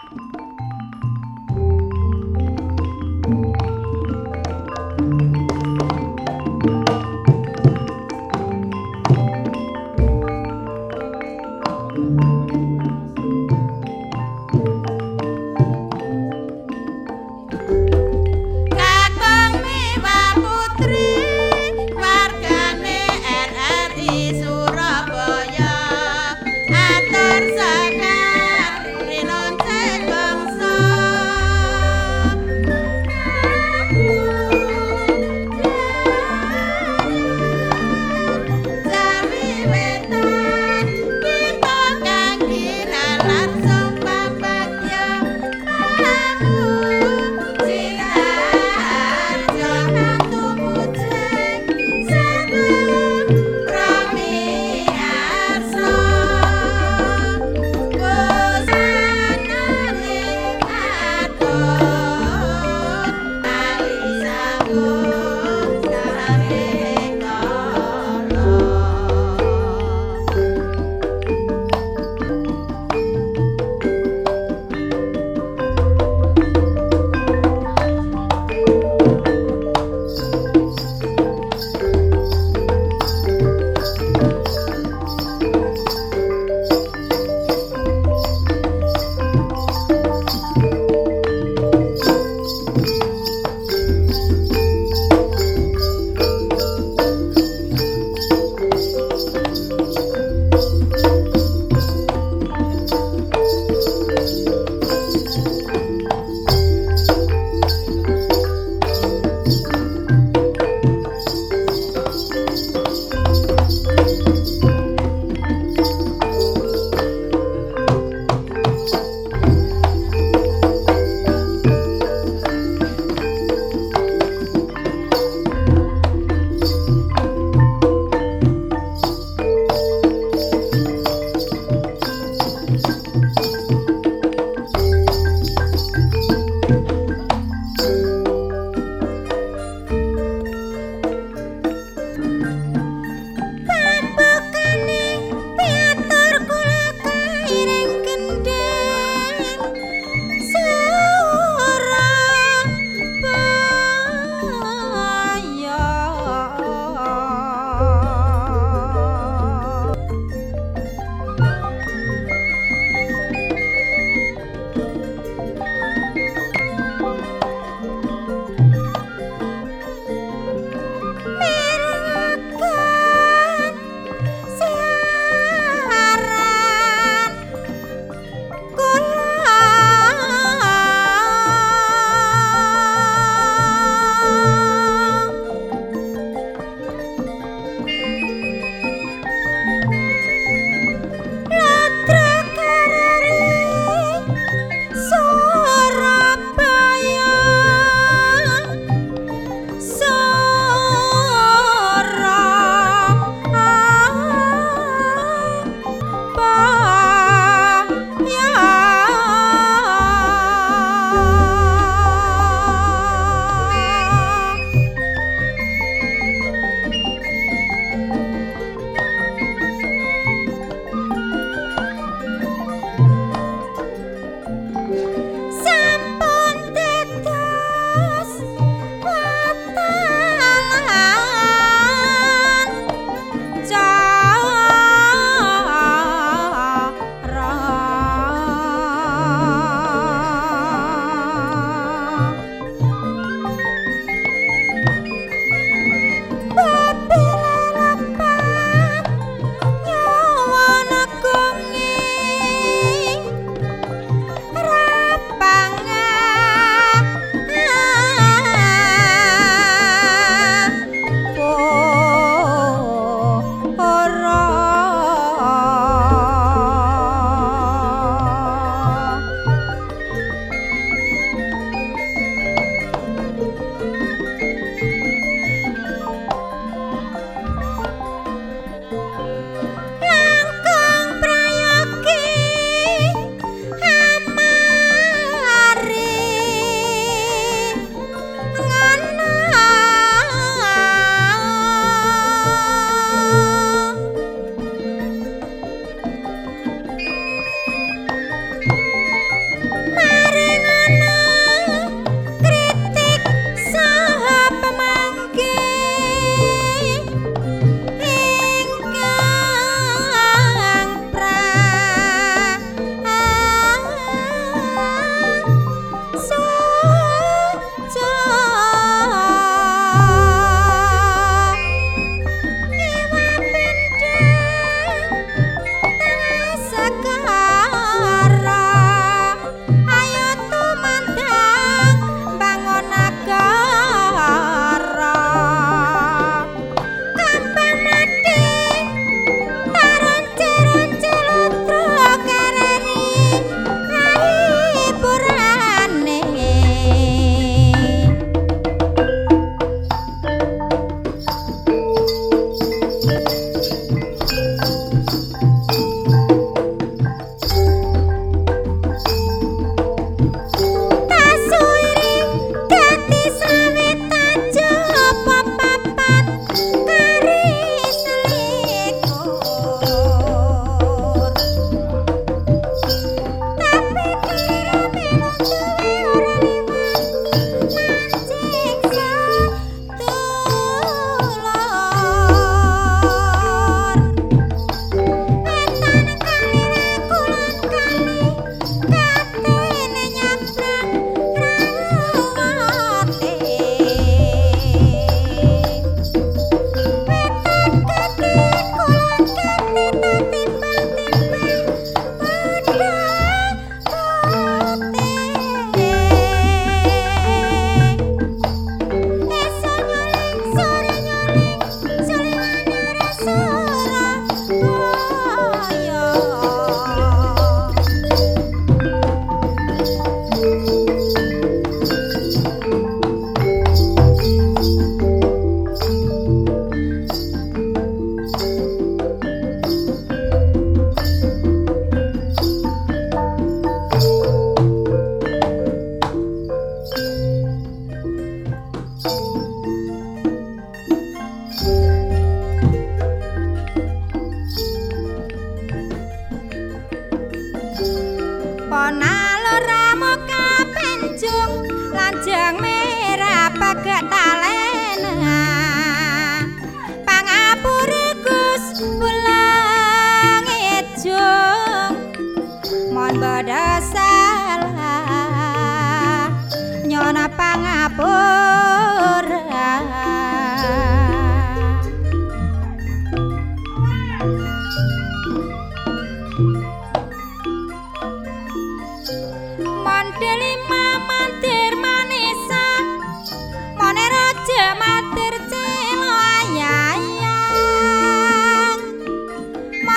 Surabaya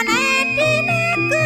கொனைட்டினக்கு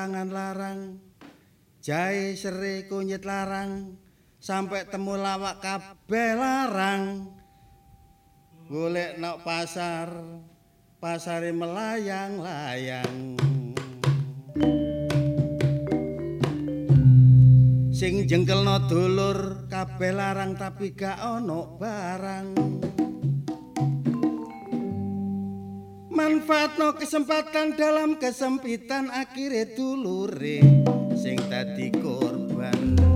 tangan larang jahe sere kunyit larang sampai temu lawak kabeh larang. Golek nok pasar pasare melayang layang sing jengkelno dulur kabeh larang tapi gak ono barang. manfaatno kesempatan dalam kesempitan akhirnya dulure sing dadi korban.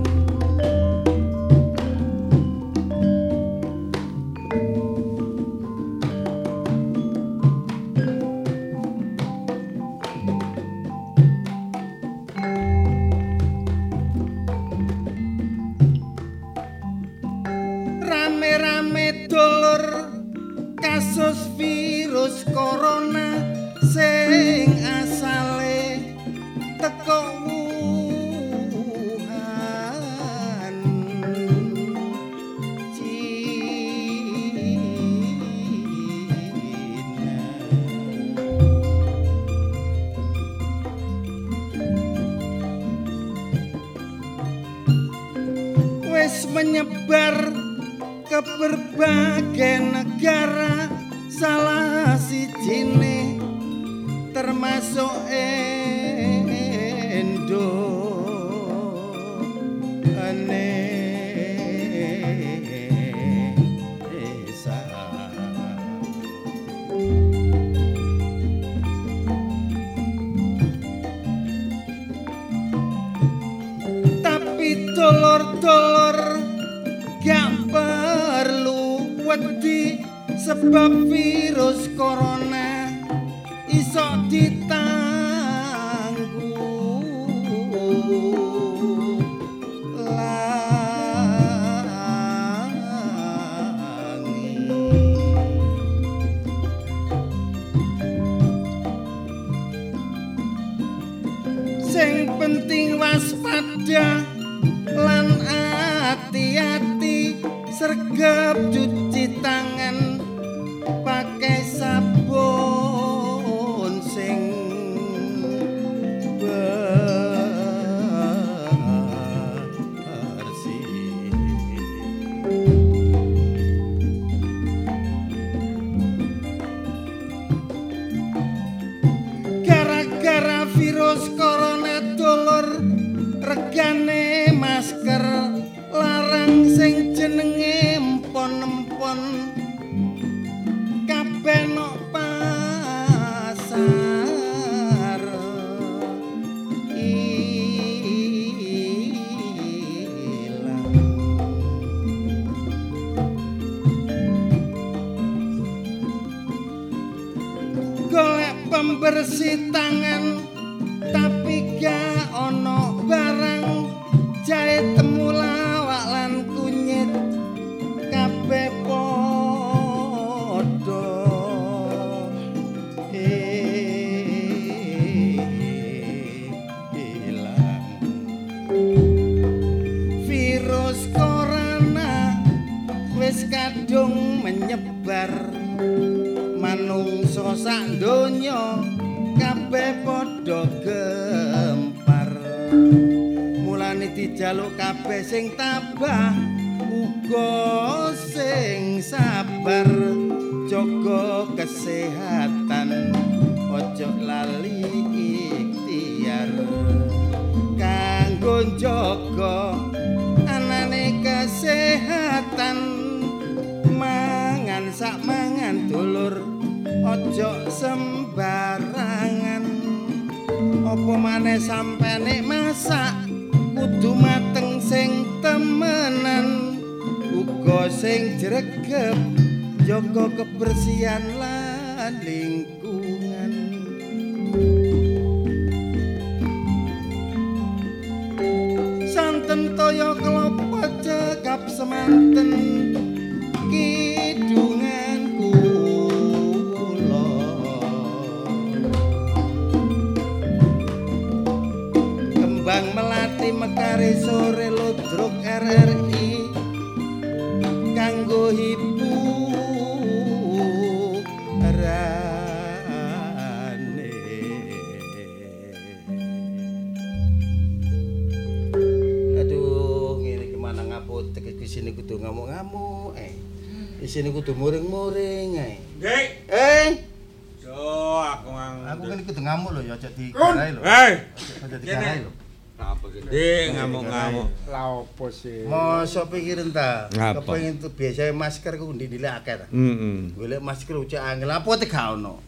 Mosok pikirin ta? Apa? Kepengin tuh biasa masker ku ndile akeh ta. Heeh. Golek masker ucek angel apa te gak ono.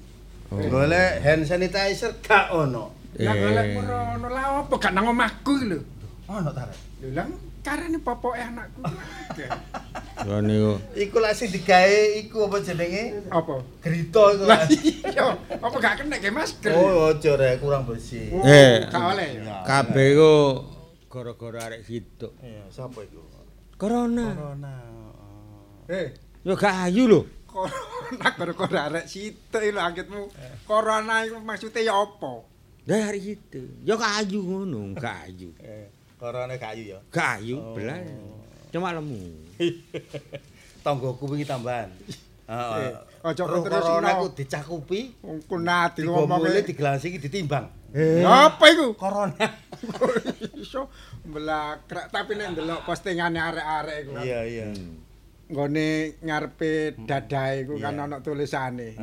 Golek hand sanitizer gak ono. Lah Eh. golek merono lah opo gak nang omahku iki lho. Ono ta rek? Lho lah karene popoke anakku. Yo niku. Iku lak sing digawe iku apa jenenge? Apa? Grito iku. Lah iya, apa gak kena ke masker? Oh, aja rek kurang bersih. Oh, Eh. gak oleh ya. Kabeh ku gara-gara arek situk. Iya, sapa iku? Corona. Corona. Eh, Yo gak ayu lho. corona gara-gara arek situk lho angkitmu. Corona iku maksude ya apa? Lah arek situk. Yo gak ayu ngono, gak ayu. Eh, corona kayu ya. Gak ayu Oh. belas. Cuma lemu. Tanggoku wingi tambahan. Heeh. Eh, aja Roh terus corona ino. ku dicakupi, Ku nati digomule ngomongke. digelasi iki ditimbang. Ya apa iku? Corona. Iso mlakrak tapi nek ndelok postingane arek-arek iku. Iya, iya. Nggone ngarepe dadae iku kan ana tulisane.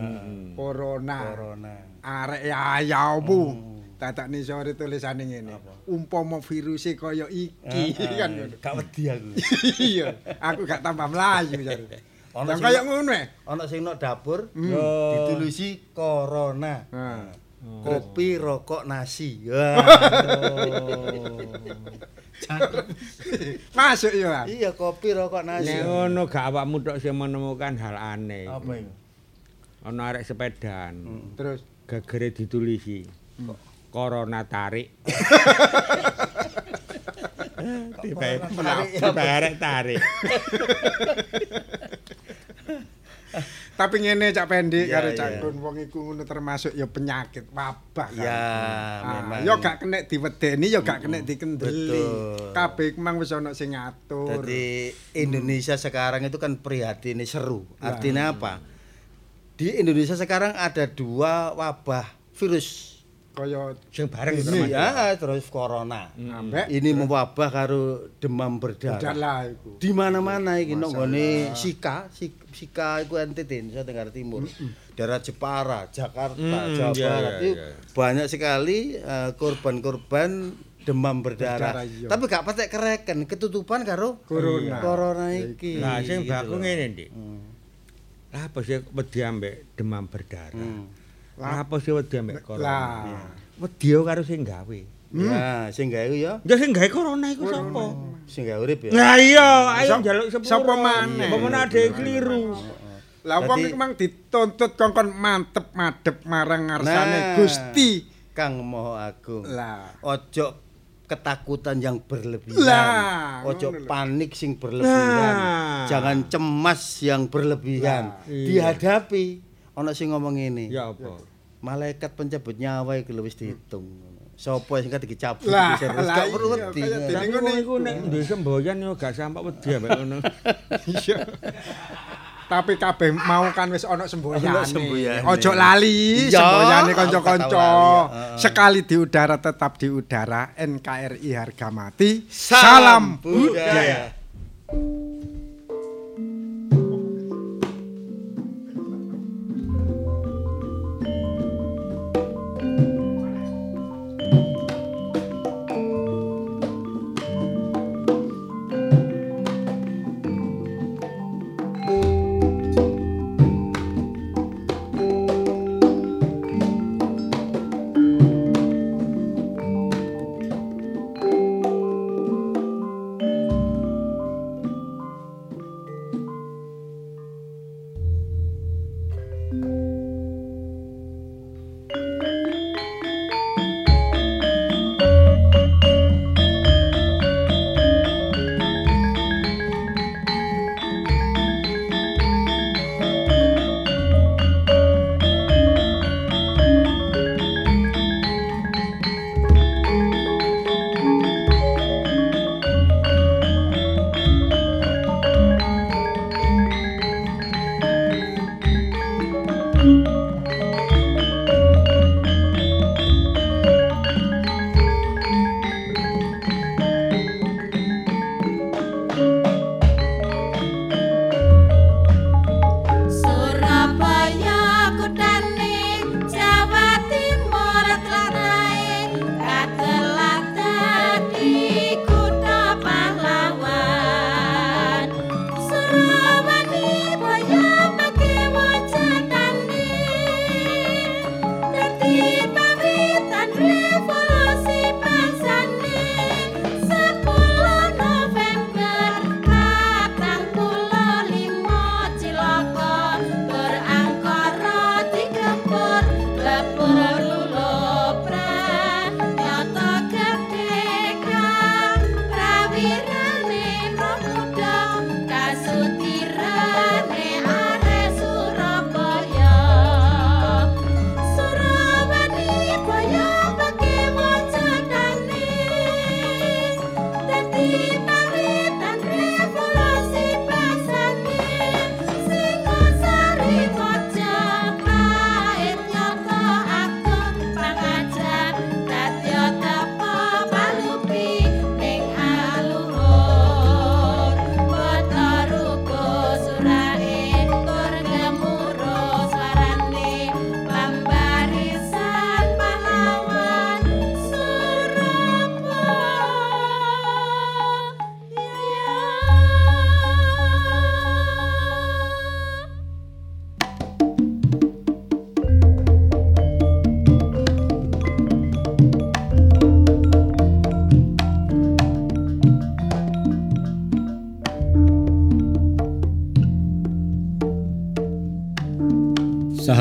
Corona. Corona. Arek ayamu. Dadak nisore tulisane ngene. Umpama viruse kaya iki kan ngono. Gak wedi aku. Iya, aku gak tambah mlayu jare. Ana kaya ngono eh. Ana sing nok dapur Hmm. ditulisi corona. Kopi, rokok, nasi. Wah. Masuk ya. Iya, kopi, rokok, nasi. Nek ngono gak awakmu tok sing menemukan hal aneh. Apa itu? Ana arek sepedan. Terus Gegere ditulisi. Corona tarik. Tiba tiba arek tarik. Tapi ngene Cak Pendi Iya, karo. Cak Kun wong iku ngono termasuk ya penyakit wabah kan. Ya, Ah, memang. ya gak kena diwedeni ya gak kena dikendeli. Kabeh mang wis ana sing ngatur. Jadi Indonesia sekarang itu kan prihatin seru. Artinya apa? Di Indonesia sekarang ada dua wabah virus. Kaya Sing bareng Ini. Ya, terus corona. ambek Ini mewabah karo demam berdarah. iku. Di mana-mana iki nang nggone Sika, Sik- Sika iku NTT Indonesia Tenggara Timur. Daerah Jepara, Jakarta, Mm, Jawa Barat iya, itu iya. banyak sekali eh, korban-korban demam berdarah. Berdarah. Tapi gak patek kereken, ketutupan karo Corona. corona iki. Nah, sing baku ngene, Dik. Hmm. Lah apa sih wedi ambek demam berdarah? Hmm. Lah apa sih wedi ambek corona? Lah. Wedi karo sing gawe. Ya, sing gawe ya, Ya sing gawe corona iku sapa? sing gawe urip ya. Nah iya, ayo Sop- njaluk sepuro. sapa maneh? Apa meneh ade kliru. Lah wong iku mang dituntut kongkon mantep madhep marang ngarsane Nah. Gusti. Kang Maha Agung. Lah. Ojo ketakutan yang berlebihan. Lah, Ojo panik sing berlebihan. Nah. Jangan cemas yang berlebihan. Lah, iya. Dihadapi. Ono sing ngomong ini. Ya apa? Malaikat pencabut nyawa iki lho wis dihitung. Sopo sing kate dicabut lah gak perlu wedi. dene ngono iku iku. nek duwe semboyan yo gak sampak wedi ambek ngono. Iya. Tapi kabeh mau kan wis ana semboyane. Ana. Ojo lali semboyane kanca-kanca. Sekali di udara tetap di udara. NKRI harga mati. Salam budaya.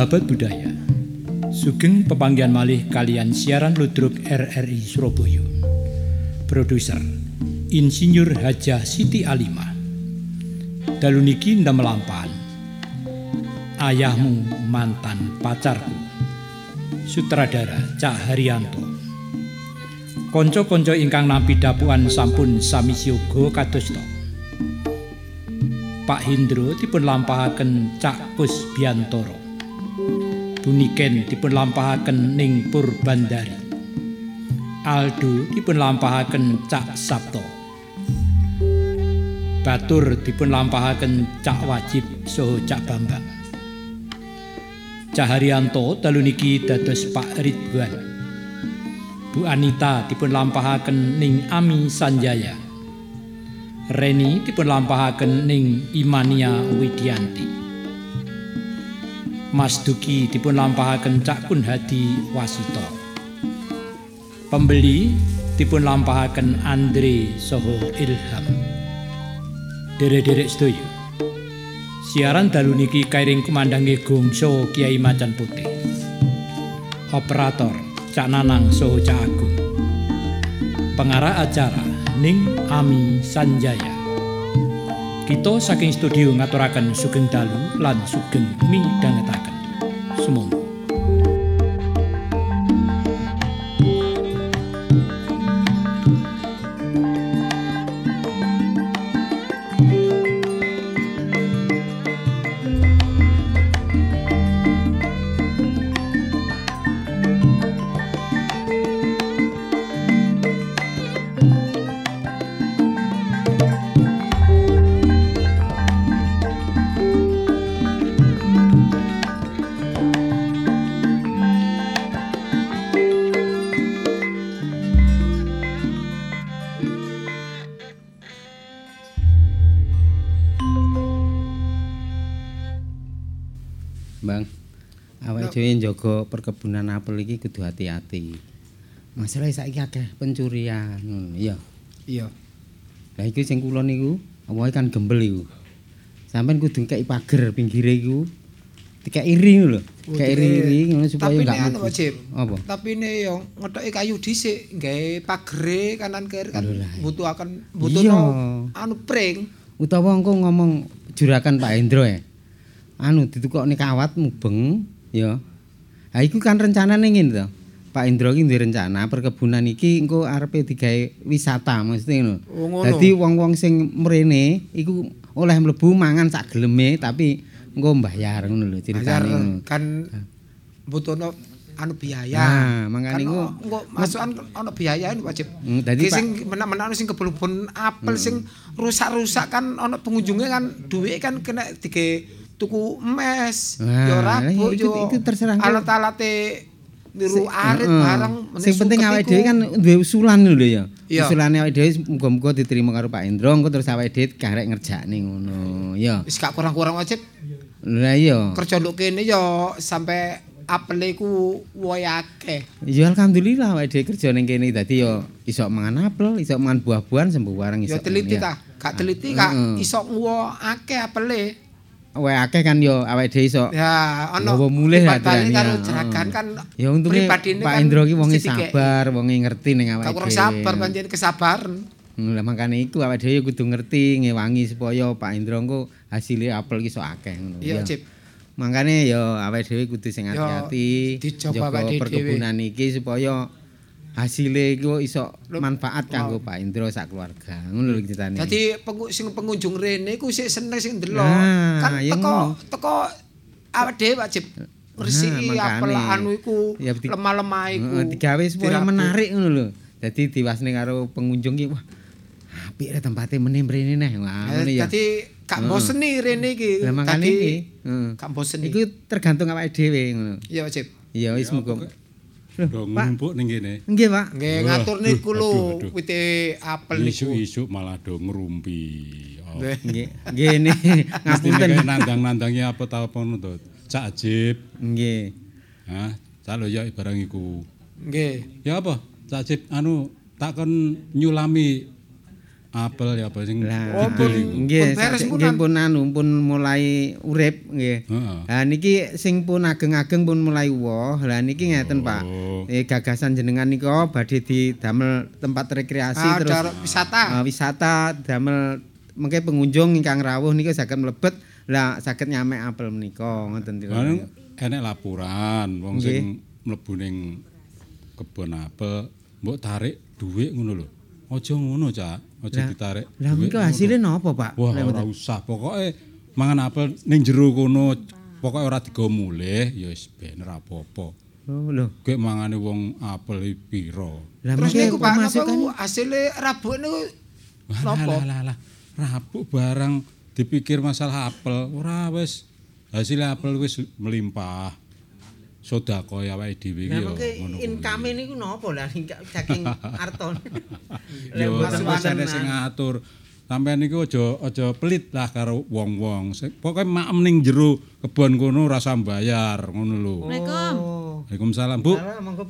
Sahabat budaya, sugeng pepanggian malih kalian siaran ludruk RRI Surabaya. Produser Insinyur Hajah Siti Alimah. Dalu niki ndamelampahan. Ayahmu mantan pacarku. Sutradara Cak Haryanto. Konco-konco ingkang nampi dapuan sampun sami siyoga kados to. Pak Hindro dipun lampahaken Cak Kus Biantoro. Buniken dipun lampahaken ning Purbandari. Aldo dipun lampahaken Cak Sabto. Batur dipun lampahaken Cak Wajib saha Cak Bambang. Cak Haryanto dalu niki dados Pak Ridwan. Bu Anita dipun lampahaken ning Ami Sanjaya. Reni dipun lampahaken ning Imania Widianti. Mas Duki dipun lampahaken Cak Kun Hadi Wasito. Pembeli dipun lampahaken Andre Soho Ilham. Derek-derek sedaya. Siaran dalu niki kairing kumandange gongso Kiai Macan Putih. Operator Cak Nanang Soho Cak Agung. Pengarah acara Ning Ami Sanjaya. Kita saking studio ngaturaken sugeng dalu lan sugeng midhangetaken. Rosemond. Njaga perkebunan apel iki kudu hati-hati. Masalah saiki akeh pencurian ngono, iya. Iya. Lah iku sing kula niku, awake kan gembel iku. Sampeyan kudu kei pager pinggire iku. Dikek iri lho. Kek iri ngono supaya Tapi enggak anu mlebu. Cip. Apa? Tapi ini yo ngetoki kayu dhisik gawe pagere kanan kiri kan butuh akan Iya. anu pring. Utawa engko ngomong juragan Pak Hendro ya. Anu ditukokne kawat mubeng, ya. Ha iku kan rencanane ngene to. Pak Indro iki duwe rencana perkebunan iki engko arepe digawe wisata mesti ngono. Oh, ngono. Dadi wong-wong sing mrene iku oleh mlebu mangan sak geleme tapi engko mbayar ngono lho ceritane kan butuhno anu biaya. Nah, makanya Kan iku engko masukan ono biaya ini wajib. Hmm, dadi sing menak-menak sing kebun-kebun apel sing rusak-rusak kan ono pengunjungnya kan duwe kan kena dige tuku emas, Nah, yo rabuk iku- yo iku terserah engko. alat-alate niru arit Heeh. barang Sing penting awake dhewe kan duwe usulan lho ya. Iya. Usulane awake dhewe muga-muga diterima karo Pak Indro engko terus awake dhewe karek ngerjakne ngono. Ya. wis gak kurang-kurang wajib. Lah iya. Kerja nduk kene yo sampai apel iku woy akeh. Ya alhamdulillah awake dhewe kerja ning kene dadi ya iso mangan apel, iso mangan buah-buahan sembuh wareng iso. Yo teliti Ya. ta, gak teliti gak iso nguwo akeh apele. Wae akeh kan ya awake dhewe iso. Ya, ono Bawa mulih karo ya. jeragan kan. Ya untunge Pak kan Indro ki wonge dikei. sabar, wonge ngerti ning awake dhewe. kurang sabar pancen kesabaran. Hmm, Lah makane iku awake dhewe kudu ngerti ngewangi supaya Pak Indro engko hasilnya apel ki iso akeh ngono. Iya, Ya. Cip. Makane ya awake dhewe kudu sing Ya, hati-hati dicoba awake dhewe. perkebunan iki supaya hasilnya iku iso Lho, manfaat kanggo Pak Indro sak keluarga. Ngono lho ceritane. Dadi pengu, sing pengunjung rene iku sik seneng sing ndelok. Nah, kan teko ngono. teko awake dhewe wajib ngresiki Nah, apel makane. anu iku Ya, lemah-lemah iku. Digawe supaya menarik ngono lho. Dadi diwasne karo pengunjung ki wah apik rek tempate meneh mrene neh. Wah, ngono Eh, ya. Dadi gak Heeh. boseni rene iki. Lah iki, heeh. gak boseni. Iku tergantung awake dhewe ngono. Iya, Cip. Ya wis muga. Ngumpuk ning kene. Nggih, Pak. Nggih ngatur niku lho wite apel niku. Isuk-isuk malah do ngerumpi. Oh. Nggih, Mesti ngapunten. nandang-nandangi apa ta apa to. Cak Ajib. Nggih. Hah, cak lo ya barang iku. Nggih. Ya apa? Cak Ajib anu takon nyulami apel ya apa sing Lah, iku. nggih, Pun pun, nggih Nan. pun anu pun mulai urip nggih. Lah niki sing pun ageng-ageng pun mulai woh. Lah niki ngeten, Pak. Oh. Eh gagasan jenengan nika badhe didamel tempat rekreasi Ah, terus wisata. eh, wisata damel mengke pengunjung ingkang rawuh niku saged mlebet lah saged nyamek apel menika ngoten tiru. enek laporan wong sing mlebu ning kebon apel mbok tarik dhuwit ngono lho. Aja ngono, Cak. Aja ditarik. Lah ngono. hasilnya napa, Pak? Wah, Lah, ora usah. Pokoke mangan apel ning jero kono pokoke ora digo mulih ya wis ben ora apa-apa. Oh, lho. Kowe mangane wong apel iki pira? Lah Terus niku Pak, napa ku hasilnya rabuk niku Lah lah lah. Rabuk barang dipikir masalah apel, ora wis hasil apel wis melimpah. Sedako ya awake dhewe iki ya ngono kuwi. income niku napa lah saking Arton. Ya wis ada sing ngatur. Sampeyan niku aja aja pelit lah karo wong-wong. Pokoke maem ning jero kebon kono rasa bayar ngono lho. Assalamualaikum. Waalaikumsalam, Bu.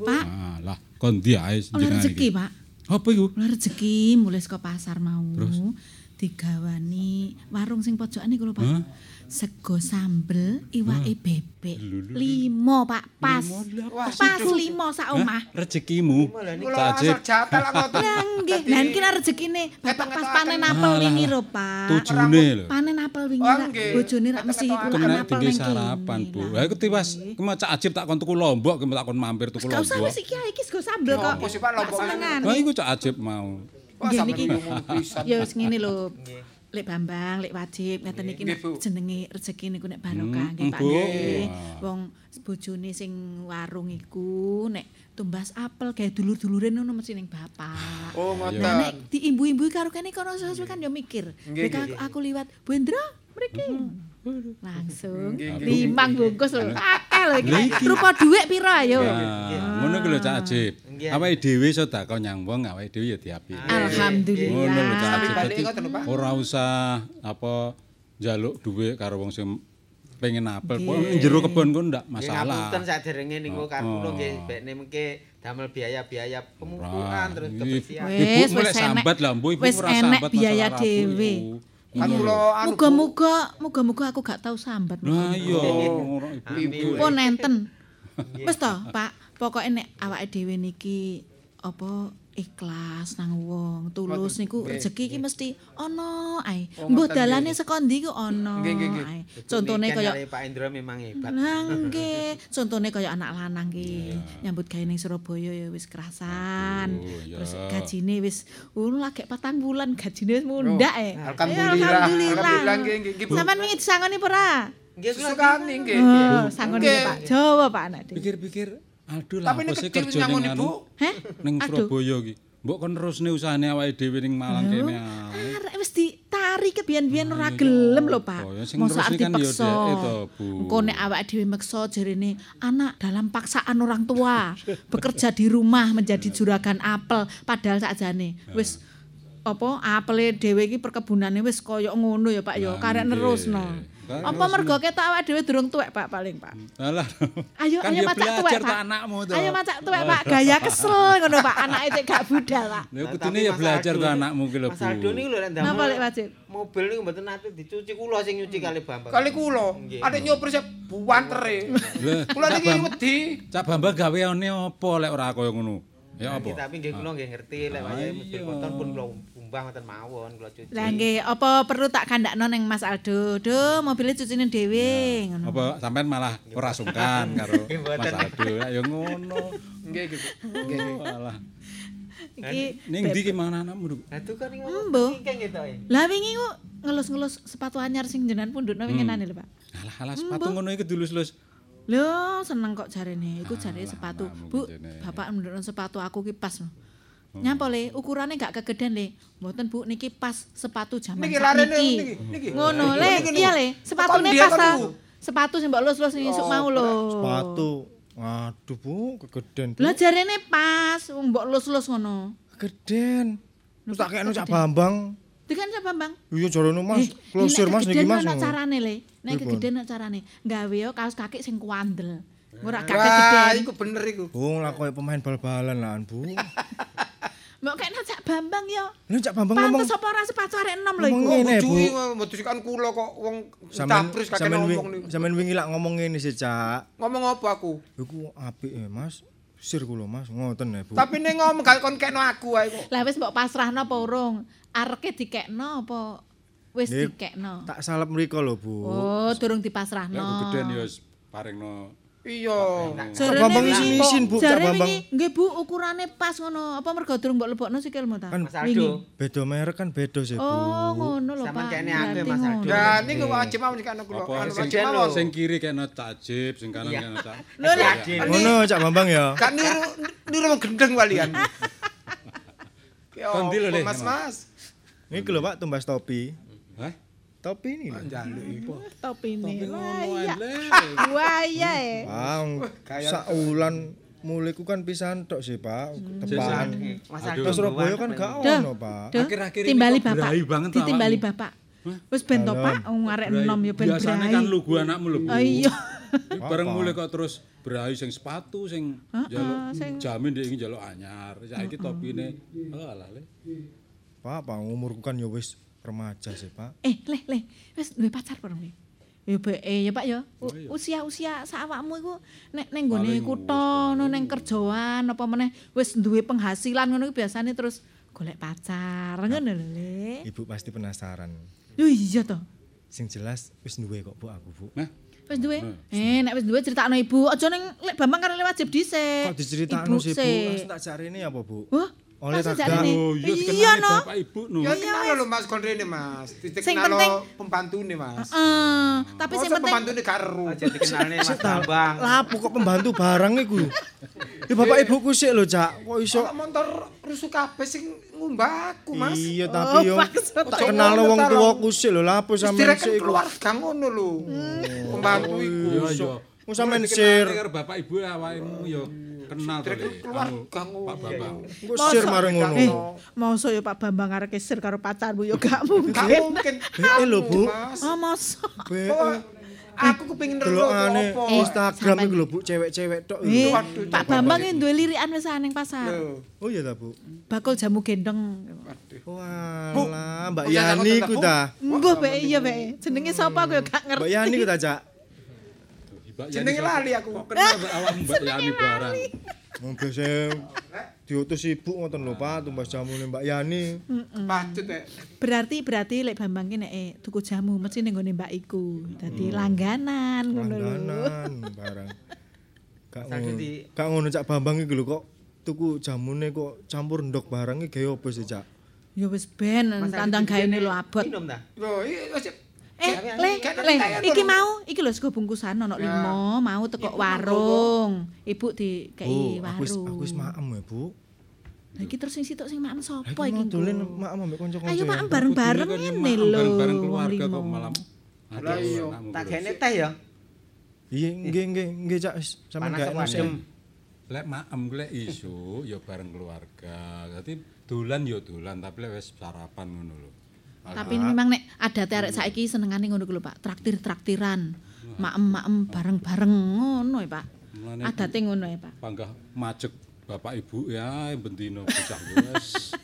Pak, Ah, lah kon ndi ae oleh jenengan rezeki. Pak. Apa iku? Rezeki mulai saka pasar mau. Digawani warung sing pojokan niku lho, Pak. Hah? Sego sambel, iwake bebek. Limo, Pak. Pas. Pas limo sak omah. Rezekimu. kula lah ngoten. Lah nggih, lah iki rezekine Bapak pas panen apel wingi lho, Pak. Tujune lho. Panen apel wingi Oh, bojone rak mesti lah apel ning sarapan. Bu. Lah, Lah iku tiwas Cak Ajib tak kon tuku lombok, tak kon mampir tuku lombok. wis iki iki sego sambel kok. Sih, Pak, lombok. Lah iku Cak Ajib mau. Wah, sampe niki. ngomong pisan. Ya wis ngene lho. Lek Bambang, lek wajib ngeten iki jenenge rezeki niku nek barokah Hmm, nggih Pak nggih. Wong bojone sing warung iku nek tumbas apel gawe dulur-dulure ngono mesti ning bapak. Oh, ngoten. nek diimbu-imbui karo kene kono sesuai kan ya mikir. Nek aku, aku liwat Bu Indra mriki. Langsung Nggih, nggih. limang bungkus lho. Akeh lho iki. Rupa dhuwit pira ayo. Nah, ngono ku lho Cak Ajib. Awake dhewe sedekah nyang wong, awake dhewe ya diapiki. Alhamdulillah. Ngono lho Cak Ajib. Dadi Pak. ora usah apa njaluk dhuwit karo wong sing pengen apel. Pokoke ning jero kebon kono ndak masalah. Ngapunten saderenge niku karo kula Oh. nggih bekne mengke damel biaya-biaya pemupukan terus Ih, kebersihan. Wis, Ibu mulai sambat lah, Bu. Ibu Wis ora sambat biaya masalah dhewe. Rabu iku. Kan kula anu. Muga-muga muga-muga aku gak tau sambat. Nah iya, ibu. Pun nenten. Wis to, Pak. Pokoke nek awake dhewe niki apa ikhlas nang wong, tulus niku rezeki iki mesti ana ae. Mbuh dalane saka ndi ku ana ae. Contone kaya Pak Indra memang hebat. Nggih, contone kaya anak lanang ki nyambut gawe ning Surabaya ya wis kerasan. Oh. Terus gajine wis ngono lagi patang bulan gajine wis mundak e. Alhamdulillah. Ya, Alhamdulillah. Sampeyan wingi disangoni apa ora? Nggih. Oh, sangoni Nggih. Pak Jawa Pak anak. Pikir-pikir, aduh lah Tapi apa sih kerja Ibu. anu Heh? ning. Surabaya iki. Mbok kon terusne usahane awake dhewe ning Malang kene. Arek wis ditari kebiyen-biyen ora gelem lho, Pak. Oh, Mosok arep kan ya dipaksa. Engko nek awake dhewe meksa jarene anak dalam paksaan orang tua bekerja di rumah menjadi juragan apel padahal sakjane wis apa apele dhewe iki perkebunane wis kaya ngono ya Pak ya karek nerusno. Apa mergo ketok awake dhewe durung tuwek Pak paling Pak. Alah. Ayo kan ayo macak tuwek Pak. anakmu to. Ayo macak tuwek Pak gaya kesel ngono Pak anake cek gak budal Pak. Lha kudune ya belajar to anakmu ki lho, Bu. Mas Aldo niku lho nek damel. Napa lek wajib? Mobil niku mboten nate dicuci kula sing nyuci kali Bambang. Kali kula, ada nyopir saya buantere. Lah, Kula Cak niki wedi. Cak Bambang gaweane apa lek ora kaya ngono? Ya apa? Tapi nggih kula nggih ngerti lek wayahe Ah, mobil iya. kotor pun kula umbah ngoten mawon kula cuci. Lah nggih, apa perlu tak kandakno ning Mas Aldo? Do, mobilnya cucine dhewe ngono. Apa sampean malah ora sungkan karo Mas Aldo? Ya ngono. Nggih gitu. Nggih. Alah. Iki Ning ndi ki mana anakmu? Duk? Lah tuh kan kenging gitu. eh. Lah wingi ku ngelus-ngelus sepatu anyar sing jenengan pundhutno winginane lho, Pak. Alah alah sepatu ngono iki dulus-lus. Lho, seneng kok jarene. Iku jarene sepatu. Bu. Bapak mundhutno sepatu aku ki pas. Lho. Nyapa le, ukurannya gak kegedean le. Mboten Bu, niki pas sepatu zaman Niki niki, niki. Ngono le, iya le. Sepatune pas. Bu. Sepatu sing mbok lus-lus isuk mau lho. Sepatu. Waduh, Bu, kegeden. Lah jarene pas, mbok lus-lus ngono. Kegeden. Terus tak kene Cak Bambang. Dikan siapa Bang? Iya jarane Mas, Eh, klosir nek Mas niki Mas. ana carane le. Nek kegedean ana carane. Gawe yo kaos kaki sing kuandel. Ora gak Wah, kegedean. iku bener iku. Bu, lah koyo pemain bal-balan lah, Bu. Mbok kena Cak Bambang ya. Lha Cak Bambang ngomong Pantes apa ora sepatu arek enom lho iku. ngene, Bu. Cuy, mesti kan kula kok wong tabris kakek ngomong niku. sampeyan wingi lak ngomong ngene sih, Cak. Ngomong apa aku? Iku apik e, Mas. Sir kula, Mas. Ngoten ya, Bu. Tapi ning ngomong gak kon kekno aku ae kok. Lah wis mbok pasrahno apa urung? Areke dikekno apa wis dikekno? Tak salep mriko lho, Bu. Oh, durung dipasrahno. kegeden ya wis paringno Iya. Cak Bambang isin-isin, Bu, Cak Bambang. nggih Bu, ukurane pas ngono. Apa mergo durung mbok lebokno sikilmu ta? Kan wingi. beda merek kan beda sih, Bu. Oh, ngono lho, Sampeyan Pak. kene akeh, Berarti Mas. Aldo. Ya niku wajib mau nek kula. apa sing, wajib mawon. sing kiri kena cajib, sing kanan kena cak. Lho Ngono Cak Bambang ya. Gak niru niru gendeng walian. Ya, Kondi lho. Mas Mas. Ini lho Pak tumbas topi. Hah? Topi ini lho. Jaluk iku. top ini. Wah. Buaya ya. Bang, saulan mulai ku kan pisan tok sih, Pak. Tepan. Mas Aduh. Terus Surabaya kan gak ono, Pak. Akhir-akhir ini timbali bapak. berai banget tuh Ditimbali bapak. Wis ben to, Pak, wong arek enom ya ben Biasane berai. kan lugu anakmu lho. Oh iya. Bareng mulai kok terus berai sing sepatu sing njaluk jamin dia ingin njaluk anyar. Saiki topine oh alah le. Pak, Pak, umurku kan ya wis remaja sih, Pak. Eh, leh, leh. Wis duwe pacar bareng nih. Ya be, eh, ya Pak ya. U- Usia-usia sak awakmu iku nek ning gone kutha, no ning kerjaan apa meneh wis duwe penghasilan ngono iku biasane terus golek pacar ngono lho, Le. Ibu pasti penasaran. Yo iya to. Sing jelas wis duwe kok, Bu, aku, Bu. Nah, Wis duwe. Eh, nek wis duwe critakno ibu, aja ning lek Bambang karo wajib dhisik. Kok diceritakno sih, Bu? sik. Langsung tak jarene apa, Bu? Wah, Oleh jarene. oh iya no. bapak ibu no. Ya kenal lho Mas kon rene Mas. Sing Dikenal lo pembantune Mas. Heeh, tapi sing penting pembantune gak eru. Aja dikenalne Mas Bambang. Lapo kok pembantu barang iku? Ya bapak ibuku sik lho, Cak. Kok iso Kok motor rusuh kabeh sing ngumbah aku Mas. Iya, tapi yo maksud- tak kenal wong tuwaku sik lho, lapo sampean Istirahat sik iku. keluarga ngono lho. Pembantu iku. Iya iya. Wong sampean sir. bapak ibu awakmu yo kenal to. Keluarga. Pak Bambang. Engko sir marang ngono. Eh, mauso ya Pak Bambang arek kesir karo pacarmu ya gak mungkin. Gak mungkin. Eh, lho, Bu. Oh, masa. Be- Aku kepengin ndelok delokane apa. Instagram iku lho, Bu, cewek-cewek tok. Eh. Waduh, Pak Bambang iki duwe lirikan wis ning pasar. Lho. Oh iya ta, Bu. Bakul jamu gendeng. Walah, Mbak Oh, Yani ku Bu. ta. Mbah iya be. Jenenge sapa aku ya gak Mbak ngerti. Yani ku ta, Cak. Jenenge lali aku. Kok kenal mbak awakmu Mbak Yani barang. Wong biasa diutus ibu ngoten lho, Pak, tumbas jamune Mbak Yani. Eh. Berarti berarti lek Bambang ki nek eh, tuku jamu mesti ning nggone mbak iku. Dadi langganan ngono lho. Langganan barang. Gak ngono. di- Gak ngono Cak Bambang iki lho kok tuku jamune kok campur ndok barang iki gawe apa sih, Cak? Ya wis ben tandang gaene lho abot. Minum ta? Lho, iki wis Eh, le, le, iki mau, iki lho sego bungkusan ono limo, mau teko warung. Ibu di kei Bu, aku wis warung. aku wis maem ya, Bu. Lah iki terus sing sitok sing makan sapa Iki dolen maem ambek kanca-kanca. Ayo makan bareng-bareng ngene lho. Bareng-bareng keluarga kok malam. Lah iya. Tak gene teh ya. Iya, nggih nggih nggih Cak, wis sampean Panas gak adem? Lek maem lek isu ya bareng keluarga. Dadi dolan ya dolan tapi lek wis sarapan ngono lho. Tapi memang nek adate arek saiki senengane ngono ku lho, Pak. Traktir-traktiran. Maem-maem bareng-bareng ngono ya, Pak. Adate ngono ya, Pak. panggah macek bapak ibu ya bendino bocah wis.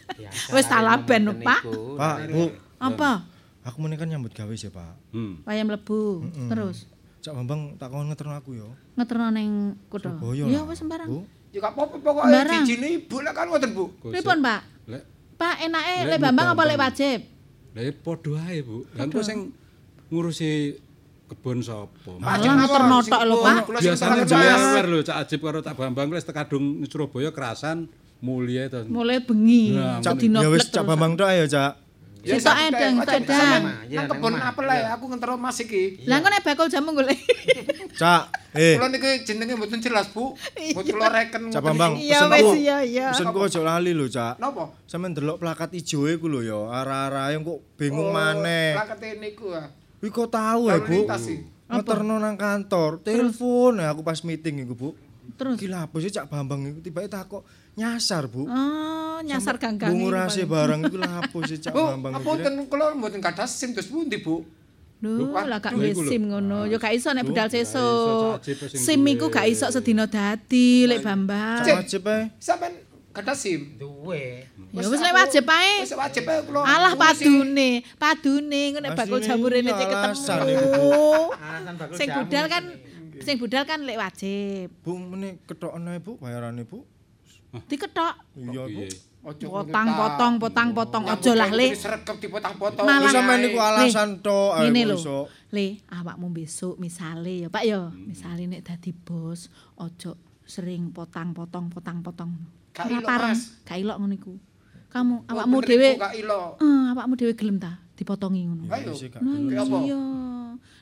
Wis talaben, Pak. Pak, Bu, Apa? aku meneh kan nyambut gawe sih, Pak. Hmm. Wayah mlebu. Terus Cak Bambang tak kon ngeterno aku ya. ngeterno ning. Surabaya Ya lah, wis sembarang. Bu. Ya gak apa-apa pokoke dijine ibu lek kan ngoten, Bu. Pripun, Pak? Lek Pak enake Lek Bambang apa lek wajib? Lek padha ae, Bu. Lah engko sing ngurusi kebon sapa? Malah ngeterno tok lho, Pak. Biasanya jewer lho Cak Ajib karo Cak Bambang wis tekadung Surabaya kerasan mulia to. Mulai bengi. Cak, Sedina ya wis Cak. Bambang tok ayo, Cak. Ya sampe edeng, sampean edeng. Nang kebon omah. apel ae aku ngentero Mas iki. Lah engko nek bakul jamu golek. Cak, eh, Kula niki jenenge mboten jelas, Bu. Mboten kula reken. Cak Bambang, pesen wis ku. iya iya. Pesen ku aja lali lho, Cak. Napa? Sampeyan delok plakat ijo iku lho ya, arah-arah kok bingung Oh, maneh. Plakate niku ah. Kuwi kok tahu ya, Bu. Ngeterno nang kantor, telepon ya aku pas meeting iku, Bu. Terus Gila apa sih Cak Bambang iku tiba takok nyasar, Bu. oh nyasar ganggang. Bungu rase barang iku lha apa sih Cak Bu, Bambang apa iku? ten kula mboten kathah SIM terus pundi, Bu? Lho, lah gak duwe. SIM ngono. Ya gak iso nek budal sesuk. SIM iku gak iso sedina dadi lek Bambang. Wajib ae. Sampeyan Kada SIM. Duwe. Ya wis lek wajib ae. Wis wajib ae kula. Alah padune, padune engko nek bakul Asline jamur rene cek alasan ketemu. Sing budal kan sing budal kan lek wajib. Bu meneh ketokne Bu bayarane Bu. Diketok. Iya Bu. Ojo Potang potong potong potong aja lah le. Sregep dipotong-potong. Wis sampean niku alasan tok Ngene lho. Le, awakmu besok misale ya Pak ya, misale nek dadi bos ojo sering potang-potong potang-potong. Gak Ora ilok, pareng, Mas. gak ilok ngono iku. Kamu awakmu dhewe iku, Kak Ilo. Eh, awakmu dhewe gelem ta dipotongi ngono. Ayo. Iya.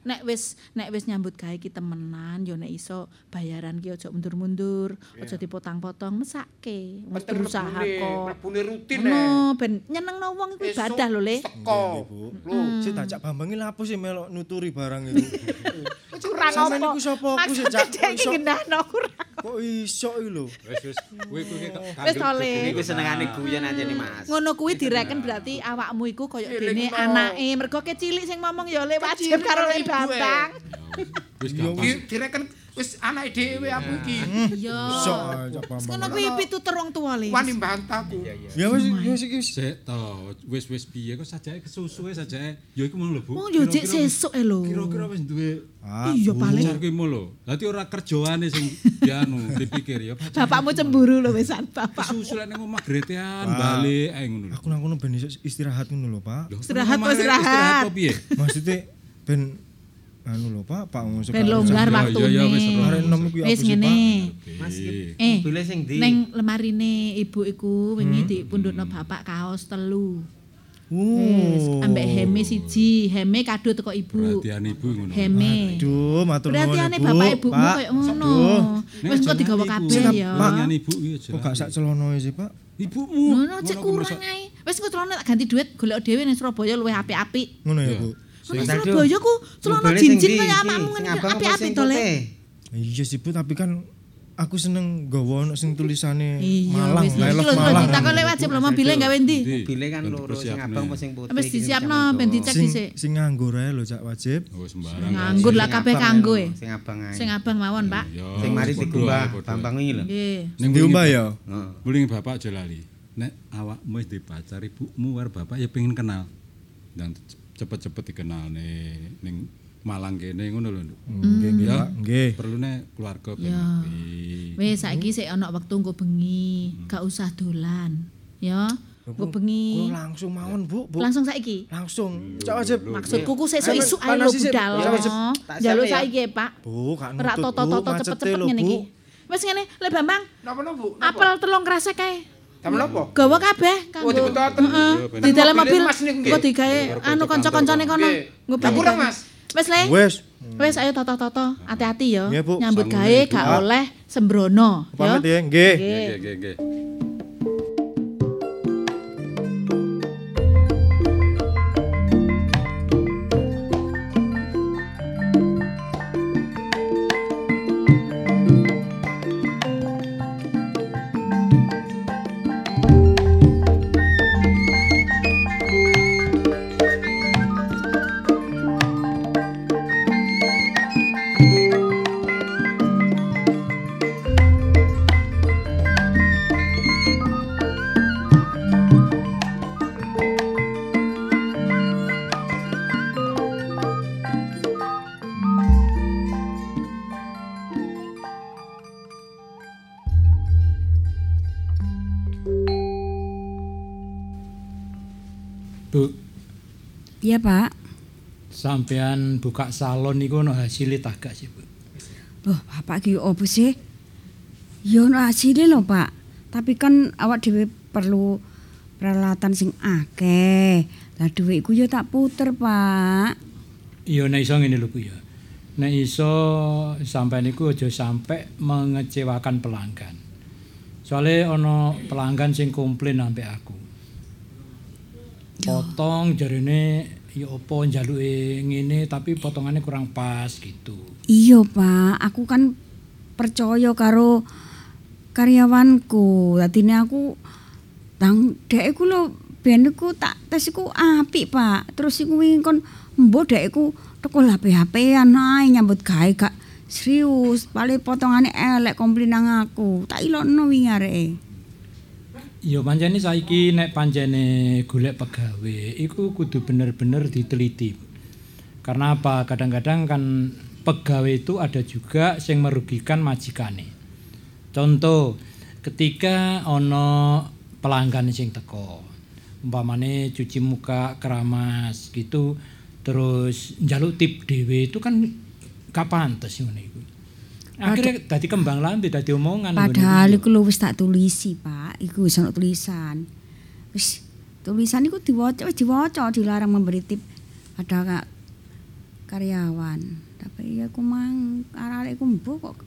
Nek wis nek wis nyambut gawe ki temenan ya nek iso bayaran ki aja mundur-mundur, aja dipotong-potong, mesake. Wis berusaha kok. mlebune rutin No, ben nyenengno wong iku ibadah lho, Le. Teko. Lho, Sik tak cak Bambang iki lapo sih melok nuturi barang itu. Kurang Sampeyan apa? iku sapa? Aku sih, Maksudnya Cak. dia iki Iso- kurang. Kok iso iki lho. Wis wis kowe kowe Wis to, Le. Iku senengane guyon aja nih Mas. Ngono kuwi direken berarti awakmu iku koyo dene. Anake, mergo kecilik sing ngomong ya Le wajib Kecilik karo Le Bambang. wis Iya, gampang. Ki direken wis anake dhewe aku iki. Iya. Ae cak Bambang. Ngono kuwi pitutur wong tuwa Le. Wani mbantaku. Ya wis wis iki wis. Sik to, wis wis piye kok sajake kesusu sajake. Ya iku mau lho, Bu. Wong yo jek Kira-kira wis- sesuk e lho. Kira-kira wis duwe Ah, Iya paling pacar ki lho. Dadi ora kerjoane sing dianu dipikir ya. bapakmu cemburu lho wisan bapak. Lek ning omah gretean balik ae ngono. Aku nang kono ben istirahat ngono lho, Pak. Istirahat, istirahat. Istirahat piye? Maksudnya ben anu lho, Pak, Pak Ben longgar waktune. iya, wis, Ro. Arek enom iku ya Wis apa sih, ngene. Mas iki Eh, mobilnya sing ndi? Neng lemarine ibu iku wingi dipundhutno bapak kaos telu. Wis Oh. ambek heme siji, heme kado teko ibu. Perhatian ibu ngono. Heme. Aduh, matur nuwun. Perhatiane Ibu, bapak ibumu Pak. koyo ngono. Wis engko digawa kabeh ya. Pak. Ibu iki aja. Kok gak sak celono sih, Pak? Ibumu. Ngono cek kurang kok ae. Wis engko celana tak ganti duit golek dhewe ning Surabaya luwih apik-apik. Ngono ya. Bu. Tadi, Surabaya ku celana sing jinjin kaya Sing apa apik-apik sing to le. putih? Iya sih, Bu, tapi kan aku seneng gawa ono sing tulisane Iya Malang, lho Malang. ditakon lek wajib lho mobile gawe ndi? Mobilnya kan loro sing abang apa sing putih. Wis sing disiapno ben dicek Sing dhisik. sing nganggur ae lho, Cak Wajib. Oh, sembarang. Nganggur lah Sing kabeh kanggo e. Sing abang ae. Sing abang mawon, Pak. Ya, Sing mari padha. Bambang iki lho. Nggih. Ning Diumbah ya? Heeh. Muling bapak aja lali. Nek awakmu wis dipacar ibumu karo bapak ya pengen kenal. Dan cepet-cepet dikenal nih ning Malang kene ngono lho. Nduk. Nggih, nggih. Nggih. Perlune keluarga ben ngerti. Wis saiki sik ana wektu engko bengi, gak usah dolan. Ya, engko bengi. langsung mawon, Bu. Langsung saiki. Langsung. Cak Wajib. Maksudku ku sesuk Ayo, isuk ae lho budal. Jaluk siap ya. saiki Pak. Bu, gak Ora nutut, Bu. toto-toto cepet-cepet ngene iki. Wis ngene, Le Bambang, Napa Bu? apel telung kresek kae. Sampe napa? Gawa kabeh kanggo. Oh, dibetoten. Heeh. Di dalam mobil engko digawe anu kanca-kancane kono. Engko kurang, digawe. Mas. Wis Le. Wes. Wis ayo toto-toto, hati-hati ya. Iya, Bu. Nyambut gawe gak oleh sembrono, ya. Pamit ya, nggih. Nggih. Nggih, nggih, Bu, Iya Pak. sampean buka salon niku ono hasilnya tak gak sih, Bu? Loh Bapak ki opo sih? Ya ono hasilnya lho Pak. Tapi kan awak dhewe perlu peralatan sing akeh. Lah dhuwit iku ya tak puter Pak. Iya nek iso ngene lho Bu ya. Nek iso sampean niku aja sampai mengecewakan pelanggan. Soalnya ono pelanggan sing komplain sampai aku. Potong jarine ya apa njaluke ngene tapi potongannya kurang pas gitu. Iya Pak, aku kan percaya karo karyawanku. Dadine aku tang dek iku lho ben tak tes iku Pak. Terus iku wingi kon mbok dek iku HP-HPan ae nyambut gawe gak serius. Paling potongane elek komplain nang aku. Tak ilokno wingi areke. Ya pancene saiki nek pancene golek pegawe iku kudu bener-bener diteliti. Karena apa? Kadang-kadang kan pegawai itu ada juga yang merugikan majikane. Contoh, ketika ono pelanggan sing teko, umpamane cuci muka keramas gitu, terus njaluk tip dhewe itu kan gak pantes ngono iku. Akhirnya dadi kembang lambe dadi omongan. Padahal iku. lho wis tak tulisi, Pak. Iku wis tulisan. Wis tulisan iku diwaca wis diwaca dilarang memberi tip pada ka- karyawan. Tapi ya aku mang arek-arek mbok kok.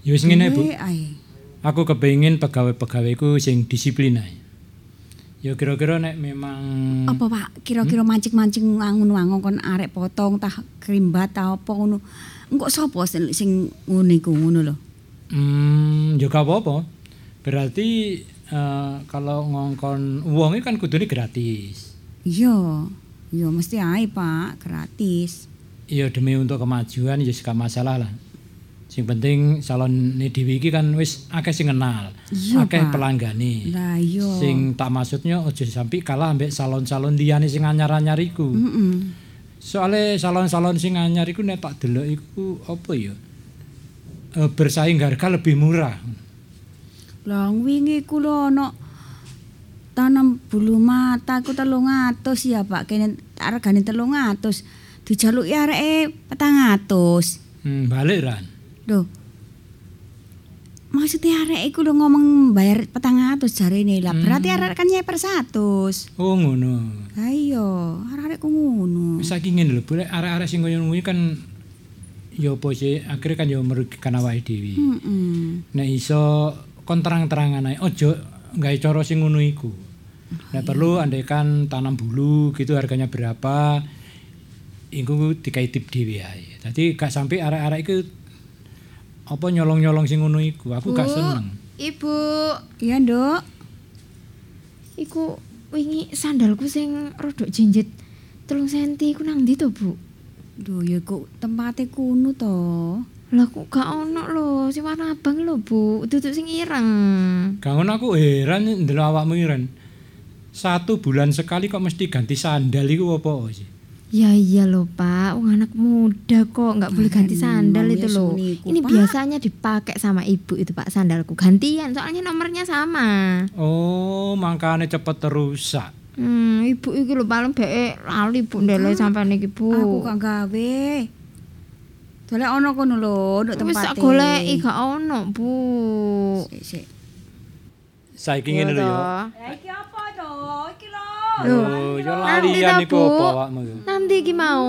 Ya wis ngene, Bu. ae. Aku kepengin pegawai-pegawaiku sing disiplin ae. Ya kira-kira nek memang Apa Pak, kira-kira mancing-mancing ngono kon arek potong tah krimbat ta apa ngono. Engko sapa sing sing ngono iku ngono lho. hmm ya gak apa-apa. Berarti eh, kalau ngongkon uang kan kudune gratis. Iya. Iya mesti ae Pak, gratis. Iya demi untuk kemajuan ya gak masalah lah. Sing penting salon dhewe iki kan wis akeh sing kenal. Akeh pelanggane. Lah iya. Sing tak maksudnya aja sampai kalah ambek salon-salon liyane sing anyar-anyar iku. Heeh. Soale salon-salon sing anyar iku nek tak delok iku apa ya? Eh, bersaing harga lebih murah. Lah wingi ku lho ana tanam bulu mata ku 300 ya Pak. Kene regane 300. Dijaluki areke 400. Hmm, balik ran. Lho. Maksudnya arek iku lho ngomong bayar 400 jarene. Lah berarti arek kan nyeper 100. Oh ngono. Lah iya, arek ku ngono. Saiki ngene lho, boleh arek-arek sing koyo ngono kan ya apa sih akhirnya kan ya merugikan awake dhewe. Heeh. Nek iso kon terang-terangan ae ojo gawe cara sing ngono iku. Nek perlu andaikan tanam bulu gitu harganya berapa iku dikai tip dhewe ae. Dadi gak sampai arek-arek iku apa nyolong-nyolong sing ngono iku. Aku gak Bu, seneng. Ibu, Iya, Nduk. iku wingi sandalku sing rodok jinjit telung senti iku nang ndi to, Bu? Duh, ya kok tempate kuno to. Lah kok gak ono lho, sing warna abang lho, Bu. Duduk sing ireng. Gak ngono aku heran ndelok awakmu iren. Satu bulan sekali kok mesti ganti sandal iku apa sih? Ya iya loh Pak, wong anak muda kok nggak boleh ganti sandal emang itu ya loh. suniku, Ini Pak. biasanya dipakai sama ibu itu Pak sandalku gantian, soalnya nomornya sama. Oh, makanya cepet terusak. Hmm, ibu iki lho paling beke lali Bu ndele sampai niki Bu. Aku gak gawe. Dolek ono kono lho, nduk Wis tempate. tak goleki gak ono Bu. Sik, sik. Saiki ngene lho ya. Lah iki apa to? Iki lho. Oh, yo Nanti lalian ta, iku Bu? apa awakmu iku? Nanti iki mau.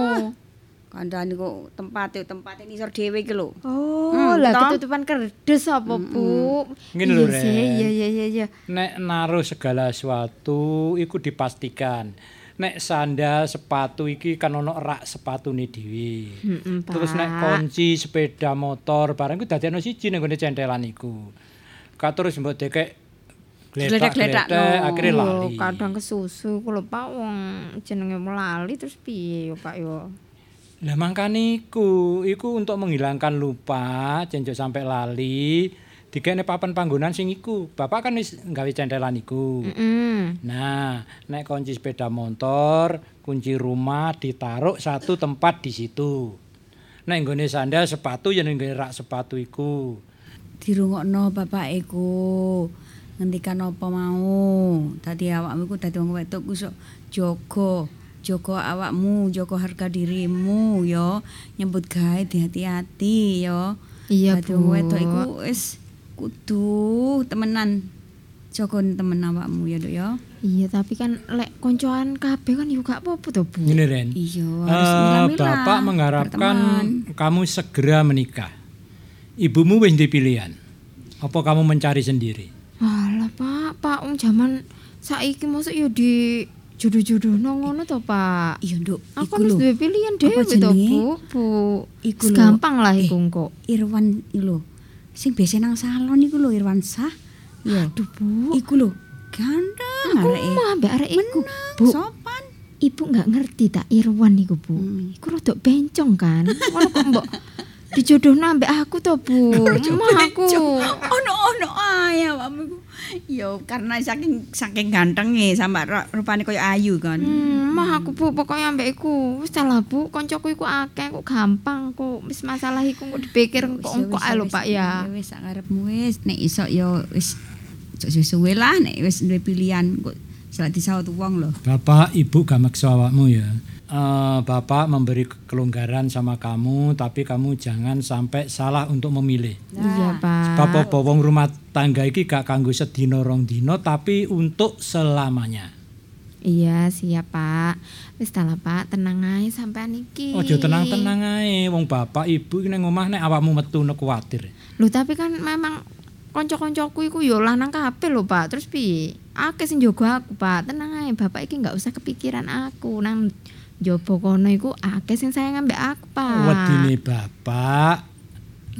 Kandhane kok tempate tempate nisor dhewe iki lho. Oh, Hmm, lah ketutupan kerdes apa Bu? Ngene lho, Ren. Iya iya iya iya. Nek naruh segala sesuatu iku dipastikan. Nek sandal sepatu iki kan ono rak sepatune dhewe. Heeh, Terus nek kunci sepeda motor barang iku dadi ono siji ning gone centelan iku. Ka terus mbok dekek Gledak-gledak, no. akhirnya Lho, lali. kadang kesusu ku lho Pak wong jenenge lali terus piye yo Pak yo. Lah mangkane iku, iku untuk menghilangkan lupa, jenjok sampai lali, dikene papan panggonan sing iku. Bapak kan wis gawe centelan iku. Heeh. Nah, nek kunci sepeda motor, kunci rumah ditaruh satu tempat di situ. Nek nggone sandal sepatu ya ning nggone rak sepatu iku. Dirungokno bapak iku. Ngendikan apa mau. Dadi awakmu iku dadi wong wedok ku sok jaga. Jaga awakmu, jaga harga dirimu ya. Nyambut gawe hati-hati ya. Iya, Dadi Bu. wong wedok iku wis kudu temenan. Jaga temen awakmu ya, Duk ya. Iya, tapi kan lek koncoan kabeh kan yo gak apa-apa to, Bu. Ngene Ren. Iya, harus milah-milah. Bapak mengharapkan berteman. kamu segera menikah. Ibumu wis pilihan. Apa kamu mencari sendiri? Alah, Pak, Pak wong jaman saiki mosok yo di jodoh-jodohno ngono to, Pak. Iya, Nduk. Aku lho. duwe pilihan dhewe to? Bu. Bu. Iku. Gampang lah Eh, iku engko. Irwan iku lho. Sing biasa nang salon iku lho Irwan Sah. Iya. Aduh, Bu. Iku lho. Ganteng Aku areke. mau ambek arek iku. Bu, sopan. Ibu nggak ngerti tak Irwan iku, Bu. Hmm. Iku rodok bencong kan. Ngono kok mbok dijodohno ambek aku to, Bu. Emah aku. Ono-ono ae awakmu iku. Ya karena saking saking gantenge sama ru- rupane kaya ayu kan. Hmm, mah aku Bu pokoknya ambek iku. Wis lah Bu, koncoku iku akeh kok gampang kok. Wis masalah iku kok dipikir kok engko ae lho Pak ya. Wis sak karepmu wis nek iso ya wis ojo suwe lah nek wis duwe pilihan kok salah disaut wong lho. Bapak, Ibu gak maksa awakmu ya. Eh, Bapak memberi kelonggaran sama kamu, tapi kamu jangan sampai salah untuk memilih. Iya, Pak. Sebab apa wong rumah tangga iki gak kanggo sedina rong dino, tapi untuk selamanya. Iya, siap, Pak. Wis ta lah, Pak, tenang ae sampean iki. Ojo tenang-tenang ae, wong bapak ibu iki nang omah nek awakmu metu nek kuwatir. Lho tapi kan memang kanca-kancaku iku ya lanang kabeh lho, Pak. Terus piye? Akeh sing jaga aku, Pak. Tenang ae, Bapak iki nggak usah kepikiran aku. Nang jopo kono iku akeh sing sayang ambek aku, Pak. Wedine bapak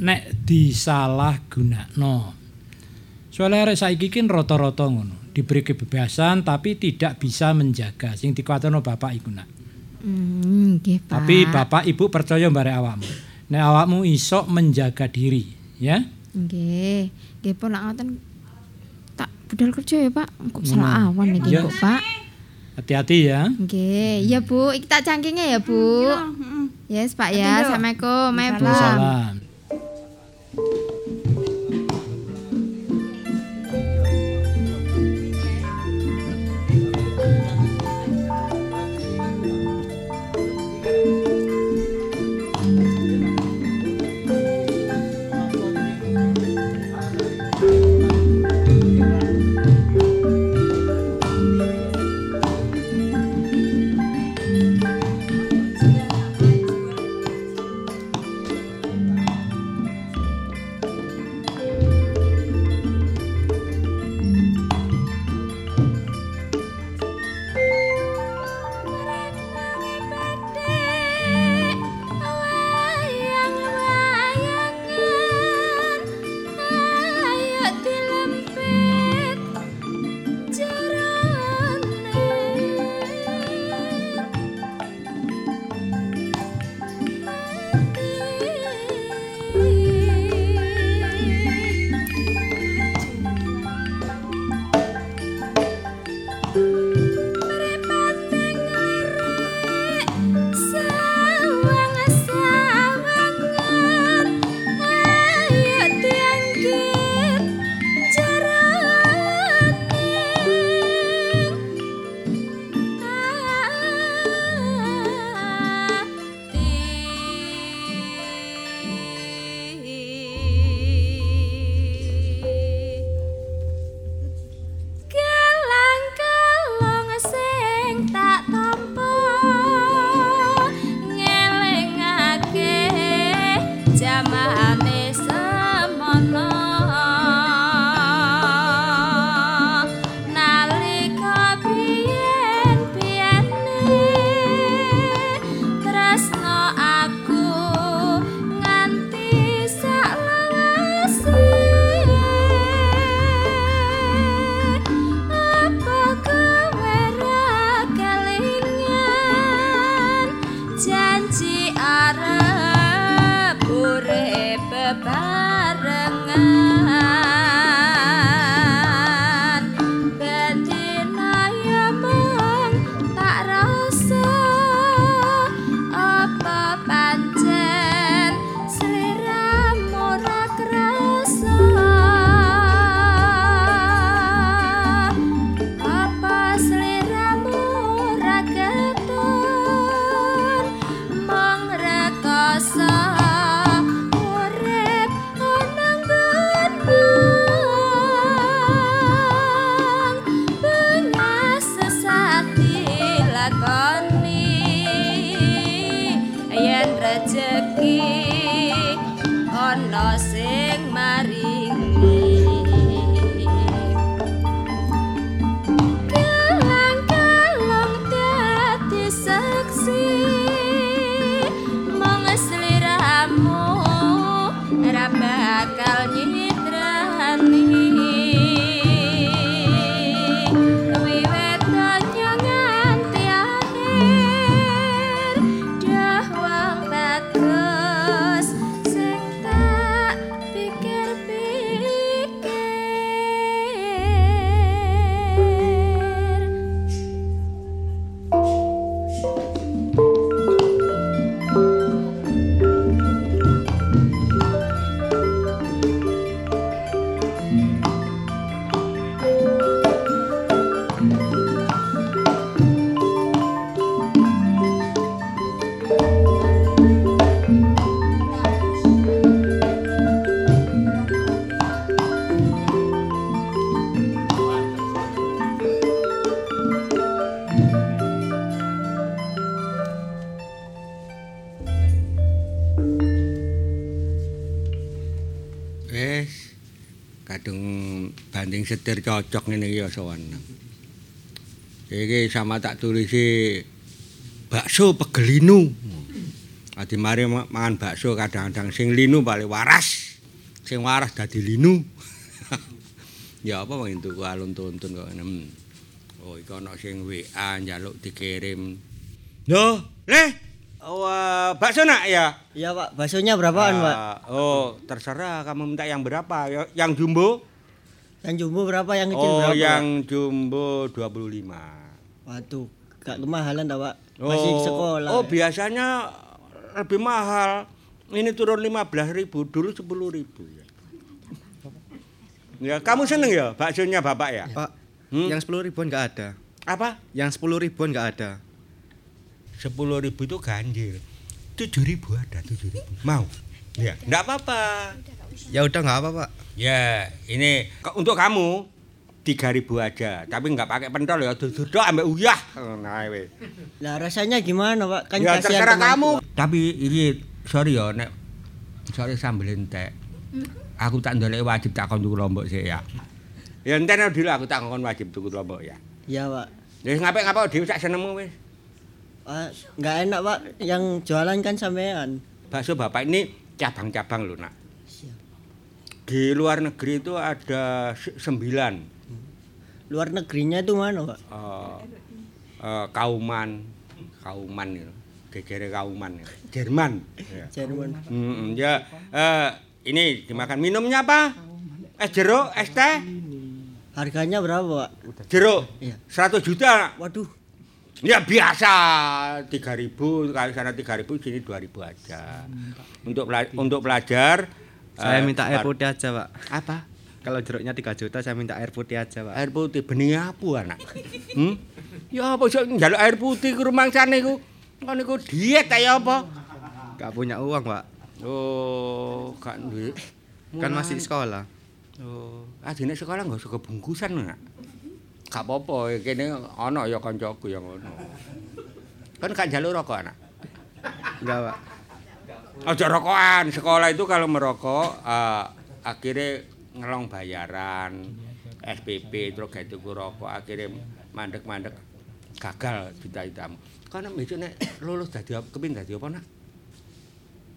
nek disalah gunakno. Soalnya arek saiki kan rata-rata ngono, diberi kebebasan tapi tidak bisa menjaga. Sing dikuatirno bapak iku nak. Hmm, nggih, Pak. Tapi bapak ibu percaya bare awakmu. Nek awakmu iso menjaga diri, ya. Nggih. Nggih, Pak, nak ngoten tak budal kerja ya, Pak. Kok salah awan iki kok, Pak. Hati-hati ya. Nggih, iya Bu, iki tak cangkinge ya, Bu. Yes, Pak ya. Assalamualaikum, Mae, setir cocok ngene iki ya sawana. Iki sama tak tulisi bakso pegelinu. Adi mari ma- mangan bakso kadang-kadang sing linu paling waras. Sing waras dadi linu. ya apa wong tuku alun tuntun kok ngene. Hmm. Oh, iki ana sing WA njaluk dikirim. Yo, Le. Oh, eh, bakso nak ya? Iya Pak, baksonya berapaan Pak? Ah, Oh, terserah kamu minta yang berapa? Ya- Yang jumbo? Yang jumbo berapa, yang kecil Oh, berapa? yang jumbo 25. Pak? Waduh, gak kemahalan dah Pak. Masih oh, sekolah. Oh, ya. biasanya lebih mahal. Ini turun 15.000, dulu 10.000 ya. Ya, kamu seneng ya baksonya Bapak ya? Pak, Hmm? yang 10 ribuan nggak ada. Apa? Yang 10 ribuan nggak ada. 10.000 itu ganjil. 7.000 ada 7.000. Mau? Ya, enggak apa-apa. Ya udah nggak apa, Pak. Ya, ini untuk kamu 3000 aja, tapi enggak pakai pentol ya, duduk ambek uyah. Nah, weh. Lah rasanya gimana Pak? Kan ya kasihan terserah kamu. Tapi ini sorry ya nek sorry sambel entek. Aku tak ndolek wajib tak kon tuku lombok sih ya. Ya enten dulu aku tak kon wajib tuku lombok ya. Iya Pak. Wis ngapik-ngapik dhewe sak senengmu wis. Pak, nggak enak Pak, yang jualan kan sampean. Bakso Bapak ini cabang-cabang loh, Nak. Di luar negeri itu ada se- sembilan. Luar negerinya itu mana Pak? eh, eh, kauman kauman itu gegere kauman ya. Jerman ya. Jerman. Mm, ya eh, ini dimakan minumnya apa es jeruk es teh Harganya berapa Pak? jeruk Iya. 100 juta Waduh, ya biasa 3000 kalau sana 3000 sini 2000 aja untuk pela- untuk pelajar Saya eh, minta air putih aja, Pak. apa Kalau jeruknya 3 juta, saya minta air putih aja, Pak. air putih benih apa anak hmm? ya apa sih njaluk air putih ke rumah sana iku iku diet kaya apa Gak punya uang, Pak. Oh, gak duwe. Kan masih sekolah. Oh, adine sekolah enggak usah kebungkusan nak. Gak apa-apa, kene ana ya kancaku yang ngono. Kan gak njaluk rokok anak. Enggak, Pak. Aja rokokan, sekolah itu kalau merokok eh, akhirnya ngelong bayaran SPP terus gak tuku rokok akhirnya mandek-mandek gagal cita-citamu. Karena besok nek lulus dadi apa- kepin dadi apa nak?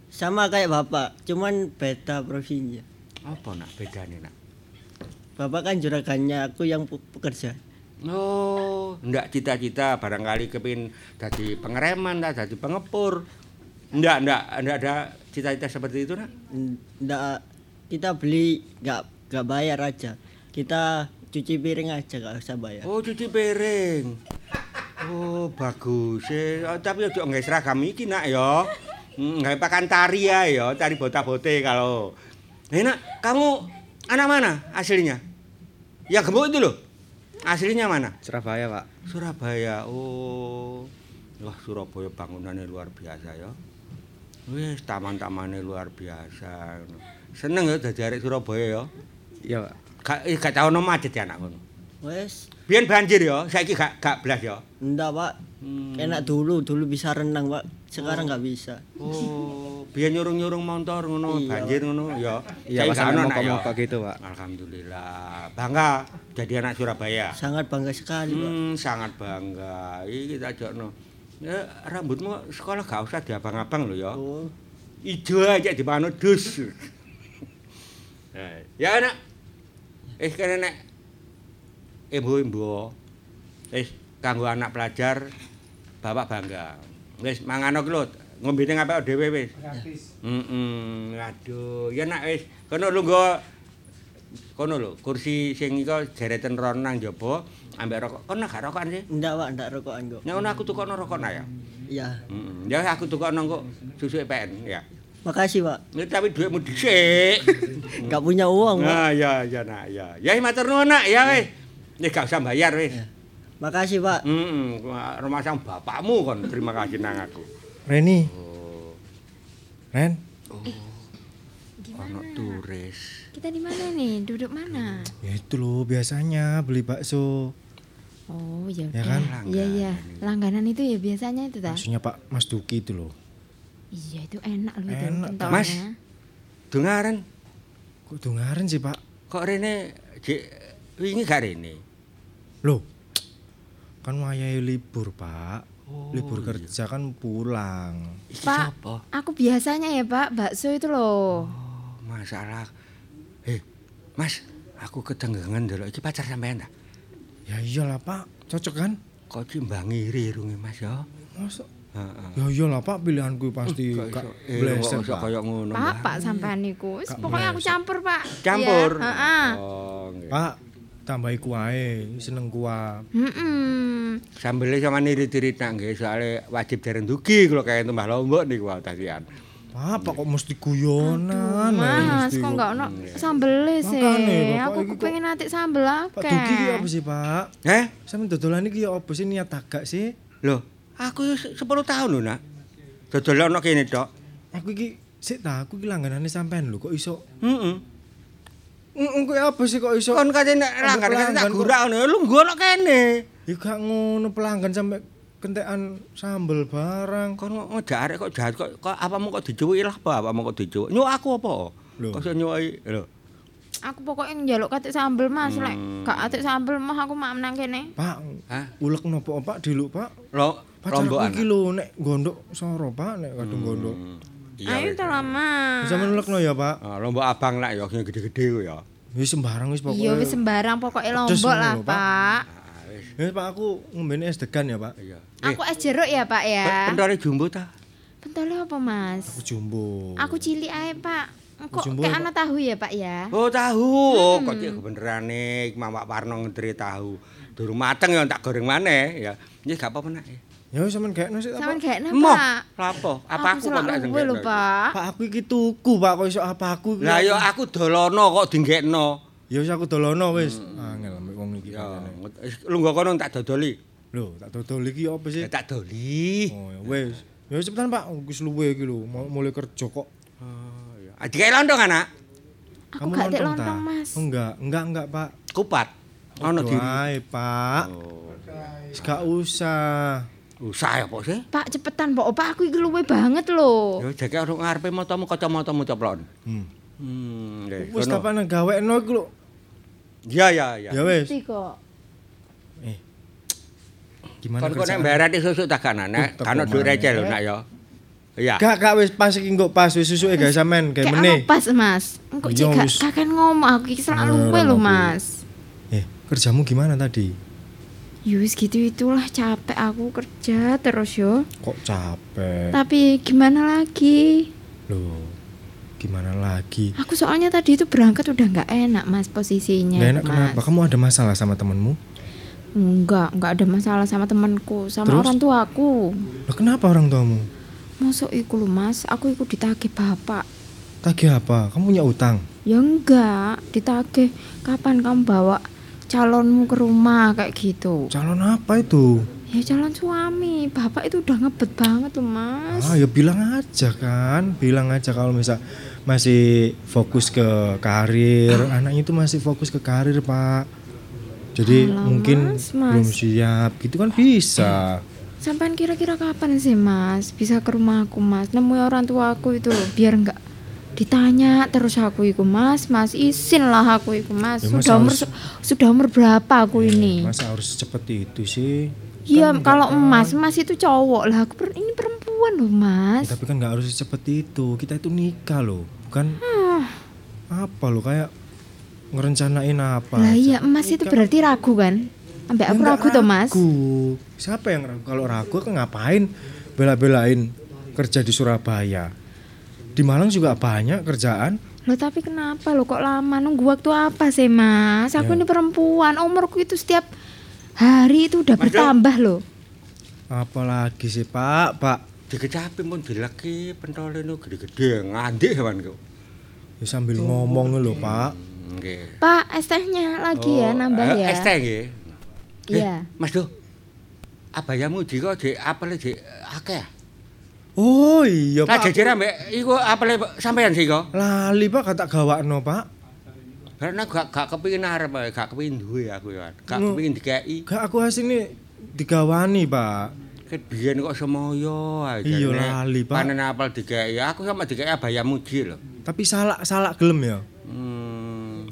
sama kayak Bapak, cuman beda provinsi. Apa nak bedane nak? Bapak kan juragannya, aku yang pe- pekerja. Oh, ndak cita-cita barangkali kepin dadi pengereman, dah dadi pengepur. Ndak, ndak, ndak ada cita-cita seperti itu, Nak? Nggak, kita beli nggak nggak bayar aja. Kita cuci piring aja nggak usah bayar. Oh, cuci piring. Oh, bagus. Eh, oh, tapi ojo nggak seragam iki, Nak ya. Hmm, nggak pakan tari ya, ya, tari bota-bote kalau. Eh, Nak, kamu anak mana aslinya? Ya gemuk itu loh. Aslinya mana? Surabaya, Pak. Surabaya. Oh. Wah, Surabaya bangunannya luar biasa ya. Wis taman-tamannya luar biasa. Seneng ya dadi arek Surabaya ya. Iya, Pak. Gak eh, gak tau ono macet ya anak ngono. Wes, Biyen banjir ya, saiki gak gak blas ya. enggak Pak. Enak dulu, dulu bisa renang Pak. Sekarang nggak bisa. Oh, biyen nyurung-nyurung motor ngono, Iya, banjir ngono ya. Iya, gak ono, Nak, ya. mogok-mogok gitu, Pak. Alhamdulillah. Bangga jadi anak Surabaya. Sangat bangga sekali Pak. Hmm, sangat bangga. Iki kita jokno. Ya, rambutmu sekolah gak usah diabang-abang lho ya. Oh, Ijo aja di mana dus. Eh, ya anak. Eh kene nek ibu-ibu. Eh kanggo anak pelajar bapak bangga. Wis mangano ki lho, ngombene ngapik dhewe wis. Heeh, aduh. Ya nak wis kono lho nggo kono lho, kursi sing iko jereten rono nang jaba ambek rokok. Kono gak rokokan sih? enggak Pak, enggak rokokan kok. Nek ngono aku tukokno rokok ya. Iya. Heeh. Ya aku tukokno kok susu PN ya. Makasih Pak. Ya, tapi duitmu dhisik. Enggak punya uang Pak. Nah, ya ya nak ya. Ya matur nuwun nak ya wis. Nek gak usah bayar wis. Makasih Pak. Heeh, rumah sang bapakmu kon terima kasih nang aku. Reni, Oh, Ren, ono turis. Kita di mana nih? Duduk mana? ya itu loh biasanya beli bakso. Oh, ya Ya kan? Iya, iya. Langganan itu ya biasanya itu ta. Maksudnya Pak Mas Duki itu loh. Iya, itu enak loh itu Enak, pentolnya. Mas. Dengaran Kok dungaren sih Pak? Kok rene jek wingi gak rene? Loh. Kan wayahe libur, Pak. Oh, libur iya. kerja kan pulang. Pak, aku biasanya ya Pak, bakso itu loh. Oh, masalah. Eh, Mas, aku ketenggangan delok iki pacar sampean ta? Ya iyalah, Pak. Cocok kan? Kok cimbangiri runge Mas ya? Heeh. Ya iyalah, Pak, pilihanku pasti Gak. Eh, bleset, kok iso Pak. kaya ngono. Pak? Pak sampean niku. Wis Pokoknya aku campur, Pak. Campur. Heeh. Oh, nggih. Pak, tambahi kuahe, seneng kuah. Heeh. Sambele sama nirit-irit nak nggih, soalnya wajib dereng dugi kalau kayak tembah lombok niku tadian. Pak, Pak kok mesti guyonan. Mas, kok enggak ono sambel sih. Aku iki kok- pengen nanti sambel Pak akeh. Duki iki apa sih, Pak? Eh? Sampe dodolan iki ya apa sih niat agak sih? Loh, aku wis 10 tahun lho, Nak. Dodol ono kene tok. Aku iki sik ta, aku iki langganane sampean lho kok iso. Heeh. Heeh, kok apa sih kok iso? Kon katene langgan kan tak gurak ngono, lu nggo ono kene. Ya gak ngono pelanggan sampe kentekan sambel barang. Kon ngejak arek kok jahat kok kok apamu kok dicuwiki lah apa apamu kok dicuwik. Nyuk aku apa? Lho. Kok iso nyuwiki lho. Aku pokoknya njaluk katik sambel, Mas. Lek Hmm. gak atik sambel mah aku mak menang kene. Pak, Hah? ulek nopo Pak diluk Pak? Lo aku rombokan. iki lho nek gondok soro Pak, nek kadung gondok. Ayo ta lah, Mas. Bisa menulekno ya Pak? Ah, lombok abang nak ya sing gede-gede ku ya. Wis sembarang wis Iya pokoknya. wis sembarang pokoknya lombok lah, Pak. Pak. Wis Pak aku ngombene es degan ya Pak. Iya. Aku es jeruk ya, Pak ya. Pentole jumbo ta? Pentole apa, Mas? Aku jumbo. Aku cilik ae, Pak. Kok Jumbo kayak ya, ana tahu ya, Pak ya? Oh, tahu. Oh, kok cek kebenerane Mamak Parno ngentri tahu. Durung mateng ya tak goreng maneh ya. Ya gak apa-apa nak. Ya wis sampean gakno sik ta, Sampeyan Pak. gak Pak. lapo? Apa aku kok tak luwe senggekno lho, iki? Pak. Pak aku iki tuku Pak kok iso apa aku. iki? Lah ya aku dolono kok dinggekno. Ya wis aku dolono wis. Angel wong iki. Ya, pakane. lu nggo kono tak dodoli. Lho, tak dodol iki apa sih? Ya tak doli. Oh ya wis. Ya cepetan Pak, wis luwe iki lho, mau mulai kerja kok. Ah, dikai lontong anak. Aku gak nonton lontong, ta? Mas. Oh, enggak, enggak, enggak, Pak. Kupat. Ono di ae, Pak. Wis gak usah. Usah apa sih? Pak cepetan, Pak. Pak aku iki luwe banget lho. Ya jake orang ngarepe motomu kacamatamu coplon. Hmm. Hmm, nggih. Wis kapan gawekno iku lho. Ya ya ya. Ya wis. Ngerti kok. Gimana Kon kok nek kerjaan? mbarat susu tak kanan nek kan maneh. receh lho nak ya. Iya. Gak, gak wis pas iki engko pas wis susuke gawe sampean Kayak meneh. pas, Mas. Engko cek gak kakek ngomong aku iki selalu luwe lho, aku. Mas. Eh, kerjamu gimana tadi? Yus gitu itulah capek aku kerja terus yo. Kok capek? Tapi gimana lagi? Loh. Gimana lagi? Aku soalnya tadi itu berangkat udah nggak enak mas posisinya. Gak enak mas. kenapa? Kamu ada masalah sama temenmu? Enggak, enggak ada masalah sama temanku, sama Terus? orang tuaku. Loh, kenapa orang tuamu? Masuk iku lho mas, aku ikut ditagih bapak. Tagih apa? Kamu punya utang? Ya enggak, ditagih kapan kamu bawa calonmu ke rumah kayak gitu. Calon apa itu? Ya calon suami, bapak itu udah ngebet banget loh mas. Ah, ya bilang aja kan. Bilang aja kalau misal masih fokus ke karir, anaknya itu masih fokus ke karir, Pak. Jadi Alah, mungkin Mas, Mas. belum siap, gitu kan bisa. Sampai kira-kira kapan sih mas bisa ke rumahku mas? Nemui orang tua aku itu loh, biar enggak ditanya terus aku iku mas, mas izin lah aku iku mas. Ya, Mas sudah umur harus- sudah umur berapa aku ini? Masa harus seperti itu sih? Iya Kan kalau emas, emas itu cowok lah. Aku per- ini perempuan loh mas. Ya, tapi kan nggak harus seperti itu. Kita itu nikah loh, bukan Ah, apa loh kayak ngerencanain apa. lah iya emas itu berarti ragu kan? Sampai aku ragu tuh mas. ragu. Siapa yang ragu? Kalau ragu kan ngapain bela-belain kerja di Surabaya? Di Malang juga banyak kerjaan. Loh tapi kenapa lo kok lama nunggu waktu apa sih mas? Aku Ya. ini perempuan, umurku itu setiap hari itu udah Mas, bertambah loh. Apalagi sih Pak, Pak. Dikecapi pun dileki pentole nu gede-gede ngandik hewan kok. Ya, sambil ngomong loh Pak. Nggih. Pak, es tehnya lagi ya, nambah eh, ya. Es teh nggih. Iya. Eh, Mas Do. Abayamu di kok di apel di akeh. Oh iya Pak. jejer ambek iku apel sampean sih kok. Lali Pak kata gawakno Pak. Karena gak gak kepengin arep, ae, gak kepengin duwe aku ya. Gak kepengin dikeki. Gak aku asine digawani Pak. Ket biyen kok semoyo ae. Iya, lali, Pak. Panen apel dikeki. Aku sama dikeki abayamu ji lho. Tapi salah salah gelem ya. Hmm,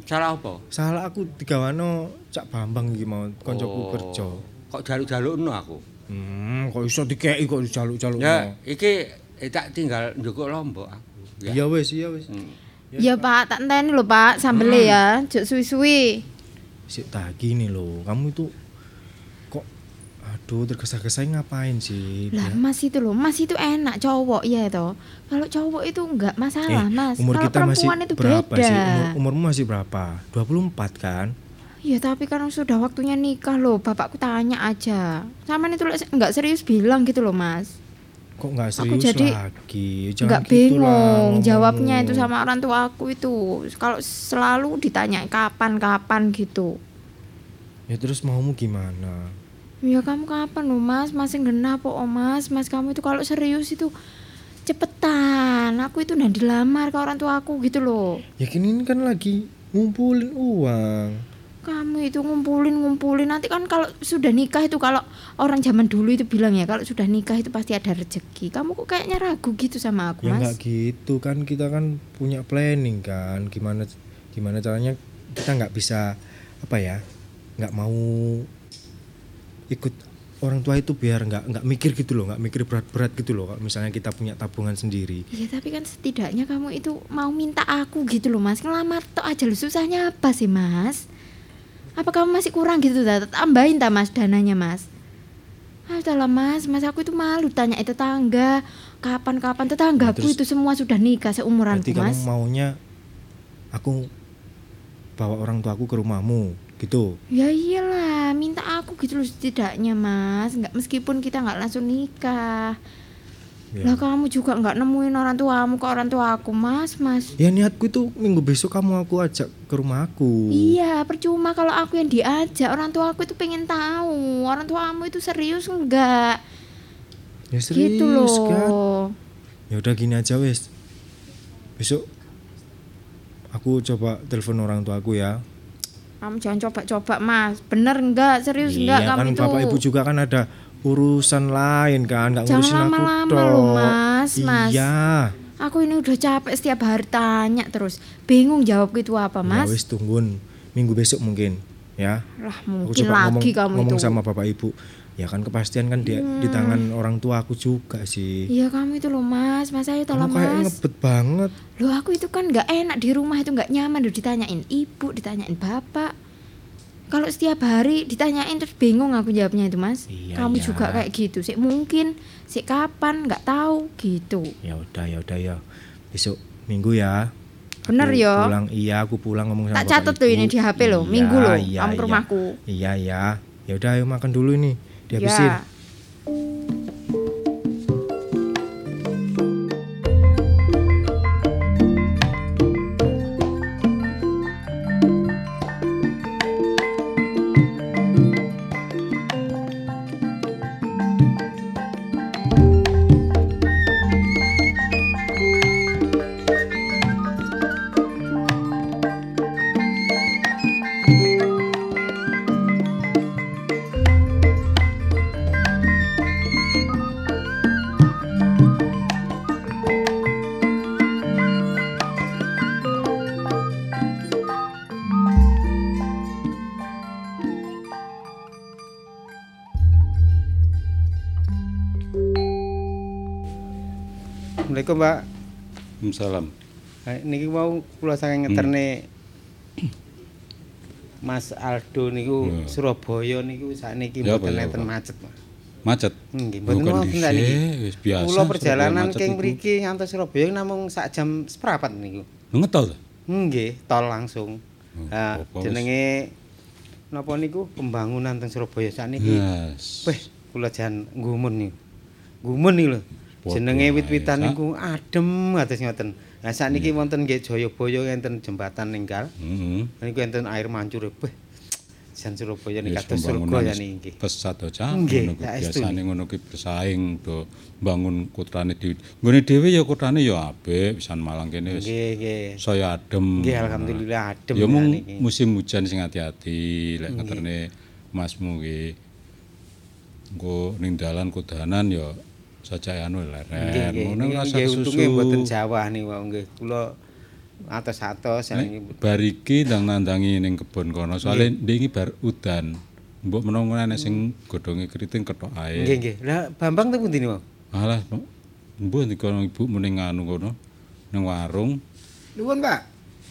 Salah apa? Salah aku digawano Cak Bambang iki mau koncoku Oh. kerja. Kok jaluk-jalukno aku? Hmm, kok iso dikeki kok dijaluk-jaluk. Ya, iki eh, tak tinggal njukuk lombok aku. Iya wis, iya wis. Ya Pak, tak enteni lho Pak, sambele ya, jek suwi-suwi. Sik tak gini loh, kamu itu aduh tergesa-gesa ngapain sih? Lah Ya. Mas itu loh, Mas itu enak cowok ya toh. Kalau cowok itu enggak masalah, Eh, Mas. umur Kalau kita masih perempuan itu berapa beda. sih? Umur, umurmu masih berapa? 24 kan? Ya tapi kan sudah waktunya nikah loh, bapakku tanya aja. Sama itu enggak serius bilang gitu loh, Mas. Kok nggak Aku serius jadi lagi? Jangan Enggak gitu lah bingung ngomongmu. jawabnya itu sama orang tua aku itu. Kalau selalu ditanya kapan-kapan gitu. Ya terus maumu gimana? Ya kamu kapan loh mas? Masih genap kok oh, mas. Mas kamu itu kalau serius itu cepetan. Aku itu udah dilamar ke orang tua aku gitu loh. Ya kini ini kan lagi ngumpulin uang. Kamu itu ngumpulin ngumpulin nanti kan kalau sudah nikah itu kalau orang zaman dulu itu bilang ya kalau sudah nikah itu pasti ada rezeki. Kamu kok kayaknya ragu gitu sama aku Ya mas? nggak gitu kan kita kan punya planning kan gimana gimana caranya kita nggak bisa apa ya nggak mau ikut orang tua itu biar nggak nggak mikir gitu loh nggak mikir berat-berat gitu loh kalau misalnya kita punya tabungan sendiri. Iya tapi kan setidaknya kamu itu mau minta aku gitu loh mas. Ngelamar tok aja lu susahnya apa sih mas? Apa kamu masih kurang gitu dah Tambahin tak mas dananya mas? Ah udahlah mas, mas aku itu malu tanya tetangga. Kapan-kapan tetanggaku terus- itu semua sudah nikah seumuranku berarti kamu mas. maunya aku bawa orang tuaku ke rumahmu gitu Ya iyalah, minta aku gitu loh setidaknya mas nggak Meskipun kita nggak langsung nikah Ya. Lah kamu juga nggak nemuin orang tuamu ke orang tua aku mas, mas ya niatku itu minggu besok kamu aku ajak ke rumahku Iya, percuma kalau aku yang diajak. Orang tua aku itu pengen tahu. Orang tuamu itu serius enggak? ya serius gitu loh. kan ya udah gini aja wes besok aku coba telepon orang tuaku ya Kamu jangan coba-coba, Mas. Bener enggak? Serius enggak iya kamu kan itu? bapak ibu juga kan ada urusan lain kan nggak Jangan ngurusin aku lama-lama tok loh, Mas, Mas. iya Aku ini udah capek setiap hari tanya terus. Bingung jawab itu apa, ya Mas? wes tungguin minggu besok mungkin ya Lah, aku mungkin coba ngomong, lagi kamu ngomong itu. sama bapak ibu ya kan kepastian kan di, di Hmm. tangan orang tua aku juga sih Iya, kamu itu loh, Mas. Mas ayo tolong, kamu kayak Mas. ngebet banget Loh, aku itu kan nggak enak di rumah itu nggak nyaman loh ditanyain ibu, ditanyain bapak. Kalau setiap hari ditanyain terus bingung aku jawabnya itu mas. Iya, Kamu iya. juga kayak gitu sih mungkin sih kapan nggak tahu gitu. ya udah ya udah ya besok minggu ya Bener Aku ya. pulang iya aku pulang ngomong sama Tak catat tuh ini di HP loh, Iya, minggu loh, iya, kamu iya. rumahku. iya ya ya udah ayo makan dulu ini dihabisin Ya. Waalaikumsalam. Niki mau kula saking ngeterne Mas Aldo niku Ya. Surabaya niku sakniki mboten enten macet. Macet. Nggih, mboten wonten niki. wis biasa Kula perjalanan keng iku. mriki ngantos Surabaya namung sak jam seprapat niku. Ngetol. Nggih, tol langsung. Oh, wis. jenenge napa niku pembangunan teng Surabaya sakniki. Yes. Weh, kula jan ngumun niku. Ngumun niku lho. Jenenge wit-witan niku adem atus ngoten. Nah sakniki wonten nggih Jayabaya enten jembatan ninggal. Heeh. Niku enten air mancur. Weh. Jan Surabaya niki kados surga ya niki. Pesat aja Nggih, ngono kuwi saestu biasane ngono kuwi bersaing do bangun kutrane dhewe. Nggone dhewe ya kutrane ya apik, pisan Malang kene wis. Nggih, nggih. Saya adem. Nggih, alhamdulillah adem Ya mung musim hujan sing ati-ati lek Nggih. ngeterne Masmu ki. Engko ning dalan kudanan ya sajak anu leren. nggih. Ngono rasa susu. untunge mboten Jawa niku nggih. Kula atos-atos Nek bar iki ndang nandangi ning kebon kono. Soale ndek iki bar udan. Mbok menawa ana sing godhonge keriting ketok ae. Nggih nggih. Lah Bambang teng pundi niku? Alah, mbok dikono ibu muni nganu kono nang warung. Nuwun, Pak.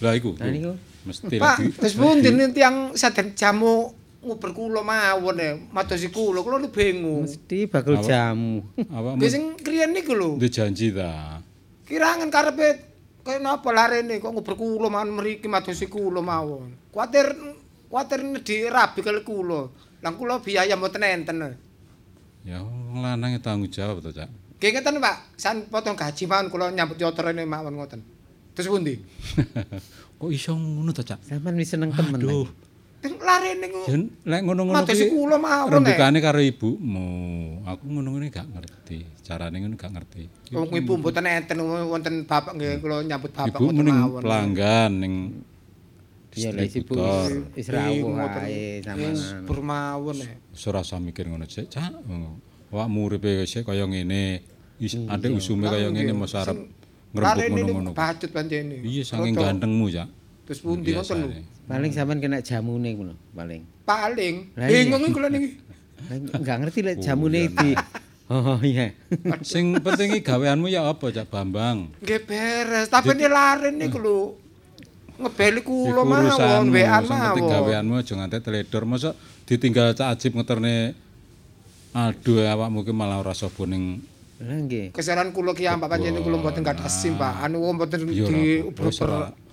Lah iku. Lah niku. Mesti Pak, terus pundi nih tiang sadar jamu nguber kula mawon e, madosi kula, kula lu bingung. Mesti bakul Apa? jamu. Awakmu Nggih sing kriyen niku lho. duwe janji ta. Kirangan karepe kaya napa larene kok nguber kula mawon mriki madosi kula mawon. Kuatir kuatir di rabi kali kula. Lah kula biaya mboten enten. Ya lanang tanggung jawab to, Cak. Nggih ngeten Pak, san potong gaji mawon kula nyambut yotrene mawon ngoten. Terus pundi? Kok iso ngono to, Cak? Sampeyan wis seneng temen. Aduh. Larene ku. Yen lek ngono-ngono Madosi kula mawon, eh. Rembukane karo ibumu. Aku ngono-ngono gak ngerti. Carane ngono gak ngerti. Wong ibu mboten enten wonten bapak nggih kula nyambut bapak Ibu mawon. pelanggan ning Ya lek ibu wis rawuh ae Wis sampean. bermawon e. Ora usah mikir ngono cek, Cak. Awakmu uripe wis kaya ngene. Is adek usume kaya ngene mos arep ngrembug ngono-ngono. bacut pancene. Iya, saking gantengmu, Cak. Terus pundi ngoten lho. Paling sampean kena jamune ngono, paling. Paling bingung kula niki. Enggak ngerti lek jamune di Oh iya. Sing penting iki gaweanmu ya apa, Cak Bambang? Nggih beres, tapi ini laren niku lho. Ngebeli kula mawon, wean sing penting mawon. gaweanmu aja nganti teledor. Mosok ditinggal Cak Ajib ngeterne Aduh, awakmu ki malah ora sapa ning Lah nggih. Kesaran kula ki ambak pancen kula mboten gadah SIM, Pak. Anu mboten Iya, di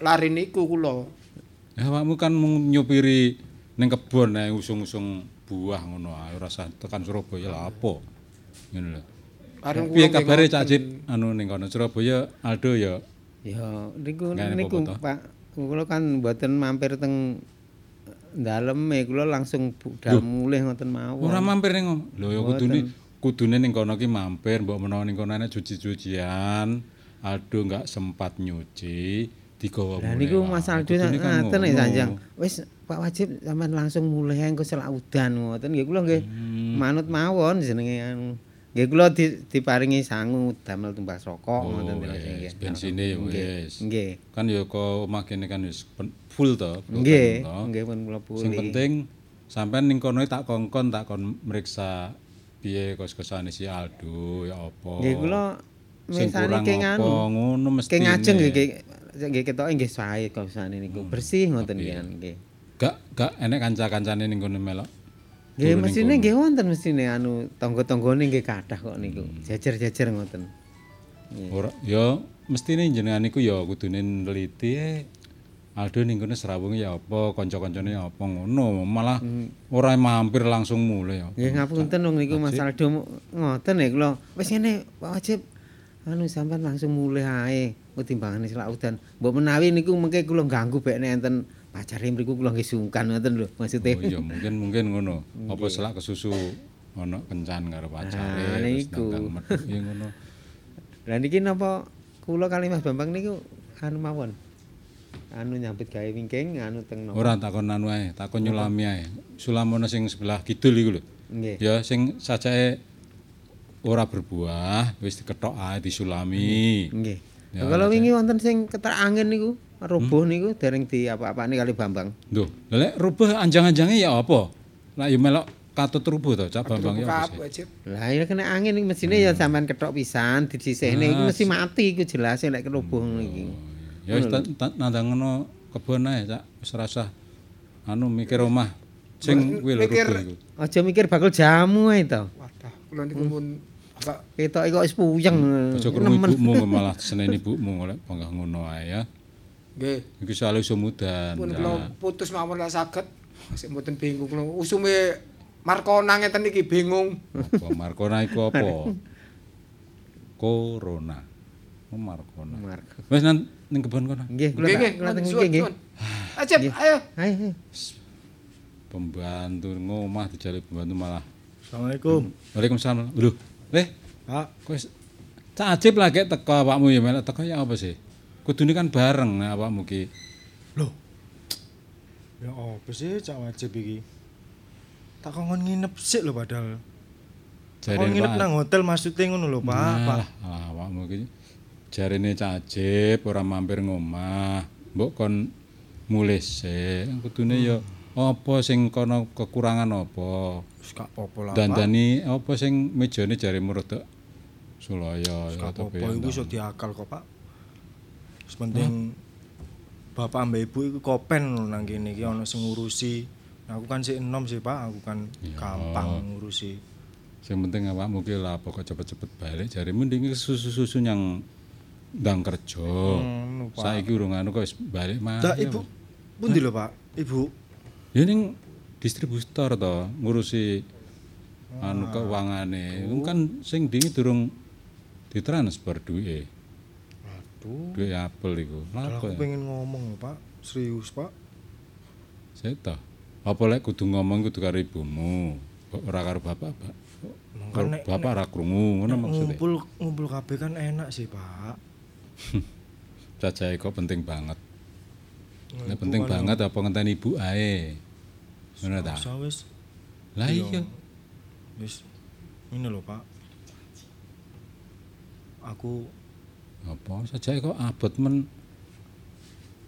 laren niku kula. Ya awakmu kan mung nyupiri ning kebon ae usung-usung buah ngono ae ora usah tekan Surabaya lah apa. Ngono lho. Areng Piye kabare Cak. Ajib anu ning kono Surabaya Aldo ya Ya niku niku. Pak. Kula kan mboten mampir teng daleme kula langsung budal mulih ngoten mawon. ora mampir ning ngono. Lho ya kudune kudune ning kono ki mampir mbok menawa ning kono ana cuci-cucian. Aldo enggak sempat nyuci digawa Lah mulih niku. Mas Aldo ngaten ya. Sanjang. Wis Pak Wajib sampean langsung mulih engko selak udan ngoten nggih kula nggih Hmm. manut mawon jenenge anu. Nggih kula di, diparingi sangu damel tumbas rokok Oh, ngoten nggih. bensine ya wis. Nggih. Kan ya kok omah kene kan wis full to. full Nggih, nggih pun kula Sing pulih. penting sampean ning kono tak kongkon tak kon meriksa piye kos-kosane si Aldo ya apa. Nggih kula ke apa, nganu. ngono mesti. Ke ngajeng nggih nggih ketoke nggih sae kosane niku. Bersih ngoten nggih nggih. Gak gak enek kanca-kancane ning kono melok. Nggih mesine nggih wonten mesine anu tangga-tanggane nggih kathah kok niku. Hmm. Jejer-jejer ngoten. Ora ya mestine jenengan niku ya kudune neliti eh, Aldo ning kono serawunge ya apa, kanca-kancane ya apa ngono, malah ora mampir langsung mulai ya. Hmm. Nggih ngapunten wong niku Mas Aldo ngoten ya kula. Wis ngene Wajib anu sampean langsung mulih ae ketimbangane selak udan. Mbok menawi niku mengke kula ganggu bek nek enten pacare mriku kula nggih sungkan ngoten lho maksude. Oh iya mungkin mungkin ngono. Apa selak kesusu ono kencan karo Ah, pacare terus niku. metu ngono. Lah niki napa kula kali Mas Bambang niku anu mawon. Anu nyambut gawe wingking anu teng napa? Ora takon anu ae, takon nyulami ae. Sulamono sing sebelah kidul iku lho. Nggih. Ya sing sajake ora berbuah wis diketok ae disulami. Nggih. Ya, Kalau wingi wonten sing keterak angin niku, roboh niku dereng di apa-apane kali Bambang. Duh, lek rubah anjang-anjange ya apa? Lah ya melok katut rubuh to, Cak Bambang ya. Lah ya kena angin iki mesine ya sampean ketok pisan disisihne iki mesti mati iku jelas lek roboh ngono iki. Ya wis nandang ngono kebon ae, Cak. Wis ora usah anu mikir omah sing kuwi lho Mikir-. Aja mikir bakul jamu ae to. Wadah, kula niku pun apa Ketoke kok wis puyeng. Aja krungu ibumu malah seneni ibumu lek panggah ngono ae ya. nggih. Iki soal iso mudan. Pun kula putus mawon lah saged. Masih mboten bingung kula. Usume Markona ngeten iki bingung. Apa Markona iku apa? Corona. Oh, Markona. Mark. Wis ning kebon kono. Nggih, kula Nggih tak- nggih, nggih. Acep, ayo. Ayo. Pembantu ngomah dijali pembantu malah. Assalamualaikum. Waalaikumsalam. Lho, Leh, Pak, kok Cak Ajib lagi teko awakmu ya melok teko ya apa sih? Kudune kan bareng awakmu ki. ya apa sih cak wajib iki? Tak kongkon nginep sik lho padahal. Kongkon nginep nang hotel maksudnya ngono lho, Pak. Pak. Nah, awakmu ki jarene cajib ora mampir ngomah. Mbok kon mulih sik. Kudune ya apa sing kono kekurangan apa? Wis gak apa-apa lah. Dandani apa sing mejane jaremu rada sulaya ya gak to apa-apa iku iso diakal kok, Pak. Wis penting bapak mbak ibu iku kopen nang kene iki ana sing ngurusi. Aku kan sik enom sih, Pak. Aku kan Ya. gampang ngurusi. Sing penting awakmu ki lah pokok cepet-cepet balik jaremu mending susu-susu yang ndang kerja. Pak. Saiki urung anu kok wis balik mah. Lah ibu pundi lho, Pak? Ibu Ya ning distributor to ngurusi anu keungangane. Iku kan sing dingi durung ditransfer duwike. Aduh. Duwe apel iku. Lah aku ya? pengen ngomong, Pak. Serius, Pak. To. Apa lek kudu ngomong kudu karo ibumu, ora karo bapak, Pak. Karo nek- bapak ora krungu, ngono maksudnya. Ngumpul ngumpul kabeh kan enak sih, Pak. Cacahe kok penting banget. Nah, ibu penting banget apa ngenteni ibu ae. Ngono ta? Wis. Lah iya. Wis ini lho, Pak. Aku Apa sajae kok abot men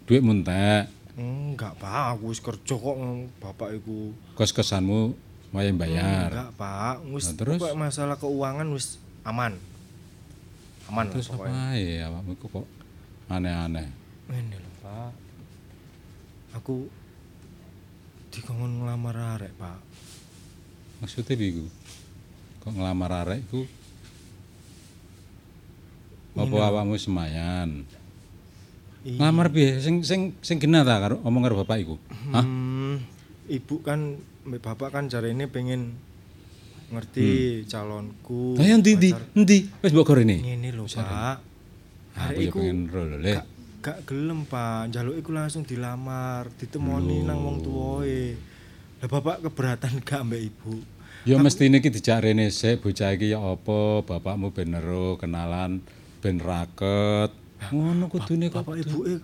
duit muntek. enggak, Pak. Aku wis kerja kok bapak iku. Kos-kosanmu wayah bayar. Enggak, Pak. Wis Nah, terus? masalah keuangan wis aman. Aman lah Terus apa ae awakmu iku kok aneh-aneh. Ini lho, Pak. Aku dikongkon ngelamar arek, Pak. Maksudnya piye Kok ngelamar arek iku apa awakmu semayan? Ngelamar piye? Sing sing sing genah ta karo omong karo bapak iku? Hah? Hmm, ibu kan mbek bapak kan jare ini pengen ngerti calonku. Ayo endi endi? Endi? Wis mbok gorene. Ngene lho, Pak. Aku Arek ya pengen ro lho, Le. gak, gelem, Pak. Njaluk iku langsung dilamar, ditemoni nang wong tuwae. Lah bapak keberatan gak mbek ibu? Ya mesti iki dijak rene sik bocah iki ya apa bapakmu ben ero kenalan ben raket. Ngono kudune kok. Bapak ibuke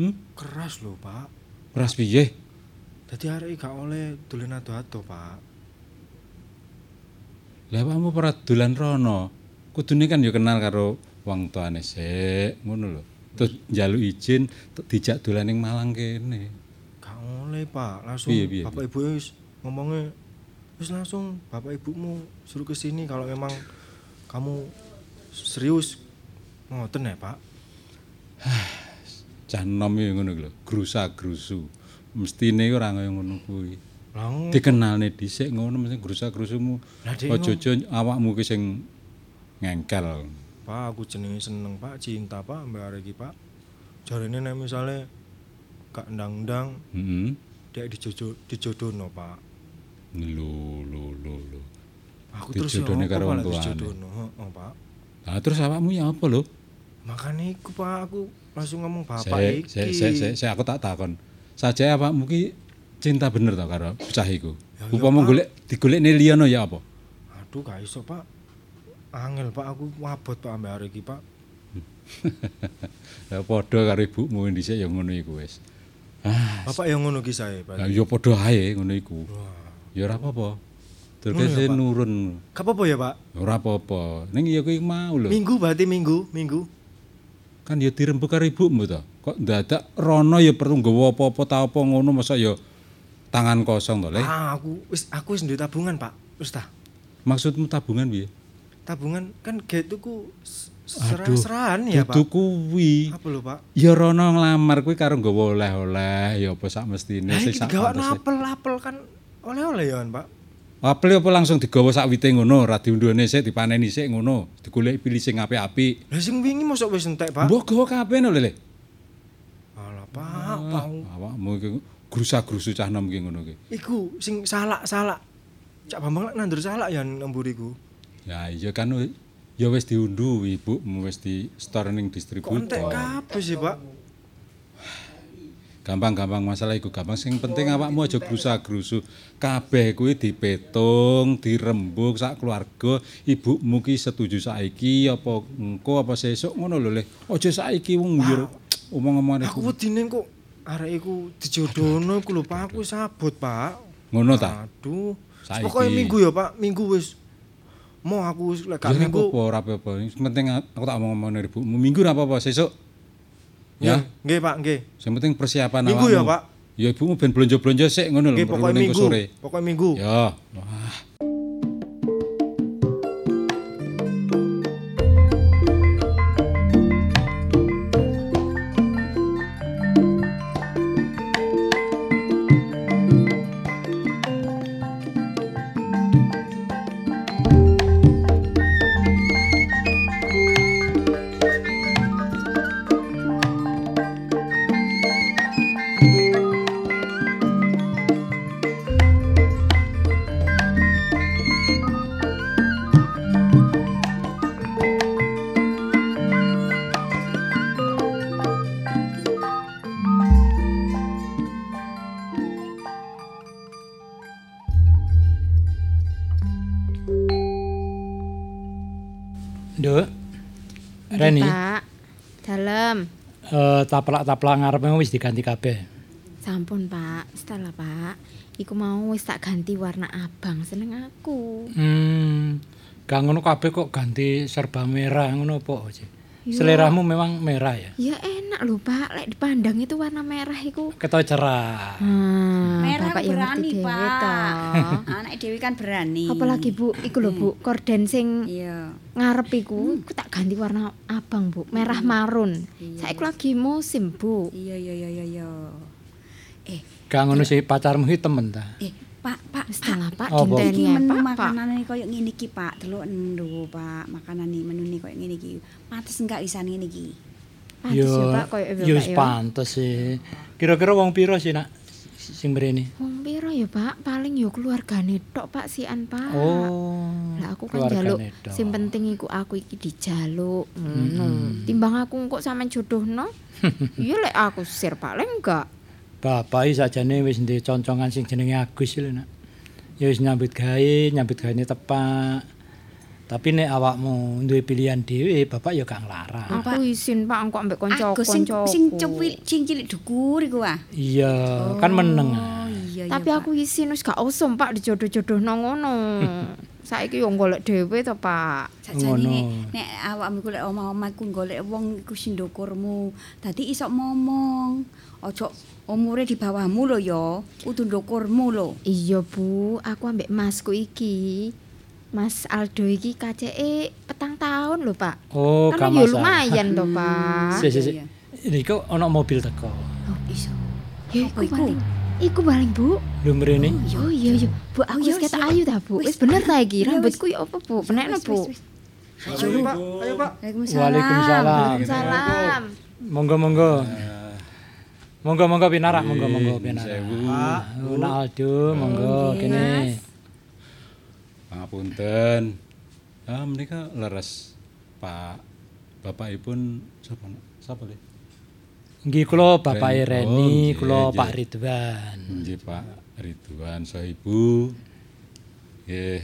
Hmm? keras lho, Pak. Ras piye? Dadi arek gak oleh dolen ado-ado, Pak. Lah awakmu ora dolan rono. Kudune kan ya kenal karo wong tuane sik, ngono lho. Terus njaluk izin dijak dolan ning Malang kene. Gak oleh, Pak. Langsung Piye, piye, bapak ibu wis ngomongnya wis langsung bapak ibumu suruh ke sini kalau memang kamu serius ngoten ya, Pak. Cah nom ya ngono lho, grusa-grusu. Mestine ora ngono kuwi. Dikenalne dhisik ngono mesti grusa-grusumu. Dek, aja awakmu ki sing ngengkel. Pak, aku jenenge seneng, Pak, cinta, Pak, mbak arek iki, Pak. Jarene nek misale gak ndang-ndang Heeh. dek dijojo dijodohno, Pak. Lho lho lho lho. Aku terus Dijodohne apa, karo wong tuane. dijodohno, heeh, Pak. Lah terus awakmu ya apa lho? Makane iku, Pak, aku langsung ngomong bapak Sik, iki. sik, sik, sik, sik, aku tak takon. Saja awakmu ki cinta bener to karo bocah iku. Ya, ya, Upama golek digolekne liyono ya apa? Aduh, gak iso, Pak. Angel, Pak, aku wabot, Pak, mbak arek iki, Pak. Ya padha karo ibumu dhisik ya ngono iku wis. Ah, Bapak yang ngono ki saya, Pak. lah ya padha ae ngono iku. Ya ora apa-apa. Terkese ya, nurun. Gak apa-apa ya, Pak? Ora apa-apa. Ning ya kuwi mau lho. Minggu berarti minggu, minggu. Kan ya dirembuk karo ibumu to. Kok dadak rono ya perlu nggawa apa-apa ta apa ngono masa ya tangan kosong to, Le. Ah, aku wis aku wis duwe tabungan, Pak. Ta. Maksudmu tabungan piye? Tabungan kan gek tuku serah-serahan ya, Pak. Dudu kuwi. Apa lho, Pak? Ya rono nglamar kuwi karo nggawa oleh-oleh ya apa sak mestine sing sak pantese. apel-apel kan oleh-oleh ya, Pak. Apel apa langsung digawa sak wite ngono, ra diundhone sik dipaneni sik ngono, digoleki pilih sing apik-apik. Lah sing wingi mosok wis entek, Pak. Mbok gawa kabeh no Le. Alah, Pak, Ah, Awakmu iki grusa-grusu cah nom iki ngono ki. Iku sing salak-salak. Cak Bambang lek nandur salak ya nemburiku. Ya iya kan ya wis diunduh ibumu wis di store ning distributor. entek kabeh sih, Pak? Gampang-gampang masalah iku gampang sing penting awakmu aja grusa-grusu. Kabeh kuwi dipetung, dirembuk sak keluarga. Ibumu ki setuju saiki apa engko apa sesuk ngono lho Le. Aja saiki wong yo omong-omongan Aku iku. wedine kok arek iku dijodohno iku lho, Pak. Aku sabut, Pak. Ngono ta? Aduh. Pokoke minggu ya, Pak. Minggu wis Mau aku wis lek gak minggu. apa-apa, ora apa-apa. Penting aku tak ngomong ngomong ibumu. Minggu ora apa-apa, sesuk. Ya, nggih Pak, nggih. yang penting persiapan Minggu ya. Pak? Ya ibumu ben blonjo-blonjo sik ngono lho, Nggih, ning minggu. Pokoknya minggu. Ya. Wah. Taplak-taplak ngarepe wis diganti kabeh. Sampun, Pak. Setelah, Pak. Iku mau wis tak ganti warna abang seneng aku. Hmm. Gak ngono kabeh kok ganti serba merah ngono apa sih? Seleramu memang merah ya. Ya enak lho, Pak. Lek dipandang itu warna merah iku. Ketok cerah. Hmm, Merah Bapak yang berani, Pak. Anak Dewi kan berani. Apalagi Bu, iku lho Bu, korden sing Iya. ngarep iku, iku tak ganti warna abang Bu, merah marun. Saiki lagi musim Bu. Iya iya iya iya. Eh, Gak ngono sih pacarmu temen ta. eh Pak, Pak, Wis lah Pak? Iki dinteni menu Pak, Pak. makanane koyo ngene iki, Pak. Delok lho, Pak. Makanane menune koyo ngene iki. Pantes enggak isan ngene iki. Pantes ya Pak, koyo wis Pak ya. pantes sih. Kira-kira wong piro sih nak sing mrene? Wong piro ya Pak? Paling ya keluargane tok Pak sian Pak. Oh. Lah aku kan keluargane jaluk tok. sing penting iku aku iki dijaluk ngono. Timbang aku kok sampean jodohno. Iya lek aku sir paling enggak. Bapak iki sajane wis ndek concongan sing jenenge Agus lho nak. Ya wis nyambut gawe, nyambut gawe tepak. Tapi nek awakmu duwe pilihan dhewe, bapak ya gak nglarang. Aku izin Pak engko ambek Aku sing kanca-kanca. sing cepil sing cilik dhukur iku ah. Iya, kan meneng. Oh iya iya. Tapi aku izin wis gak usum Pak dijodoh-jodohno ngono. Saiki yo golek dhewe to Pak. Sajane nek awakmu iku lek omah-omah iku golek wong iku sing ndukurmu. Dadi iso ngomong. Ojo umure di bawahmu lho ya, kudu ndukurmu lho. Iya Bu, aku ambek masku iki. Mas Aldo iki kaceke petang tahun lho Pak. Oh, kan yo lumayan to Pak. Sik sik sik. Iya. Niku ana mobil teko. Oh, iso. Ya iku iku? paling. Iku paling Bu. Lho mrene. Oh iya iya. Bu aku iya, wis ketok ayu ta Bu. Wis bener ta iki rambutku ya apa Bu? Penekno Bu. wis, wis. Ayo Pak, ayo Pak. Waalaikumsalam. Waalaikumsalam. Salam. Monggo monggo. Monggo monggo pinarak, monggo monggo pinarak. Sewu. Oh, Nak Aldo, monggo kene. Pangapunten. Ah menika leres Pak Bapakipun sapa? Sapa le? Nggih kula Bapak Reni. Oh, kula. Pak Ridwan. Nggih Pak Ridwan Sohibu. Nggih.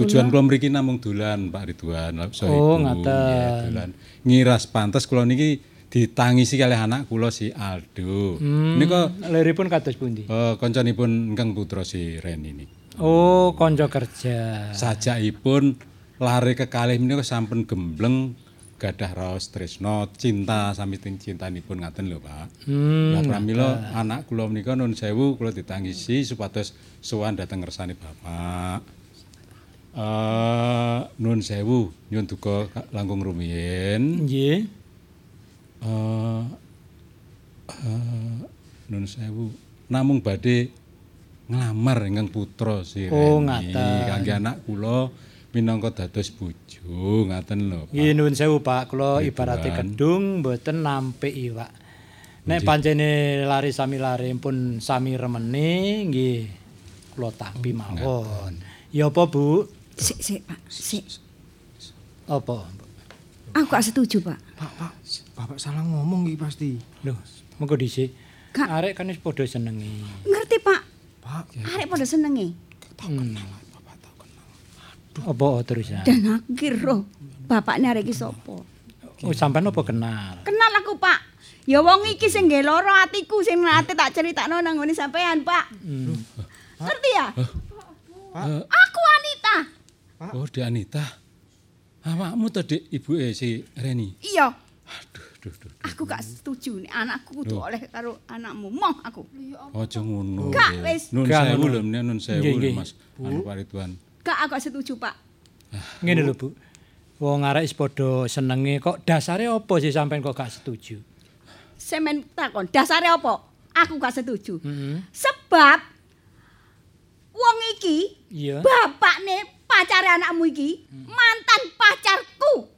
Tujuan kula mriki namung dolan Pak Ridwan Sohibu. Oh, ngaten. Dolan. Ngiras pantes kula niki ditangisi kalih anak kula si Aldo. Hmm, Nika liripun kados pundi? eh, kancanipun ingkang putra si Reni niki. Oh, kanca kerja. Sajakipun lare kekalih menika sampun gembleng gadah raos tresno cinta sami ting cintanipun ngaten lho Pak. Hmm, Lah pramila anak kula menika nun sewu kula ditangisi supados sowan dhateng ngersane Bapak. Eh nun sewu nyun duka ka- langkung rumiyin. Nggih. Eh eh, nun sewu namung badhe nglamar ingkang putra si Oh, ngaten. kangge anak kula minangka dados bojo ngaten lho Pak. Nggih nuwun sewu Pak, kula ibarate gedung mboten nampik iwak. Nek pancene lari sami lari pun sami remene nggih kula tampi mawon. Ya apa Bu? Sik sik Pak, sik. Apa? Aku gak setuju, Pak. Pak, Pak, Bapak salah ngomong iki pasti. Lho, mengko dhisik. Arek kan wis padha senengi. Ngerti, Pak? Pak, Arek pada senenge. Hmm. Apa terusan? Dan aku kira bapaknya arek iki sapa? Oh, sampean apa kenal? Kenal aku, Pak. Ya wong iki sing nggih lara atiku sing nate tak critakno nang ngene sampean, Pak. Hmm. Ngerti ya? Aku wanita. Oh, Dek Anita. Awakmu to, Dik, ibuke si Reni. Iya, Aduh, duh, duh. aku gak setuju nek anakku kudu Loh. oleh karo anakmu. Moh aku. Aja ngono. Gak, wis. Nun sewu lho, nun sewu lho. Mas. Anu Pak Ridwan. Gak aku setuju, Pak. Ngene lho, Bu. Wong arek wis padha senenge kok dasare apa sih sampean kok gak setuju? Semen takon, dasare apa? Aku gak setuju. Heeh. Sebab wong iki Iya. bapakne pacare anakmu iki mantan pacarku.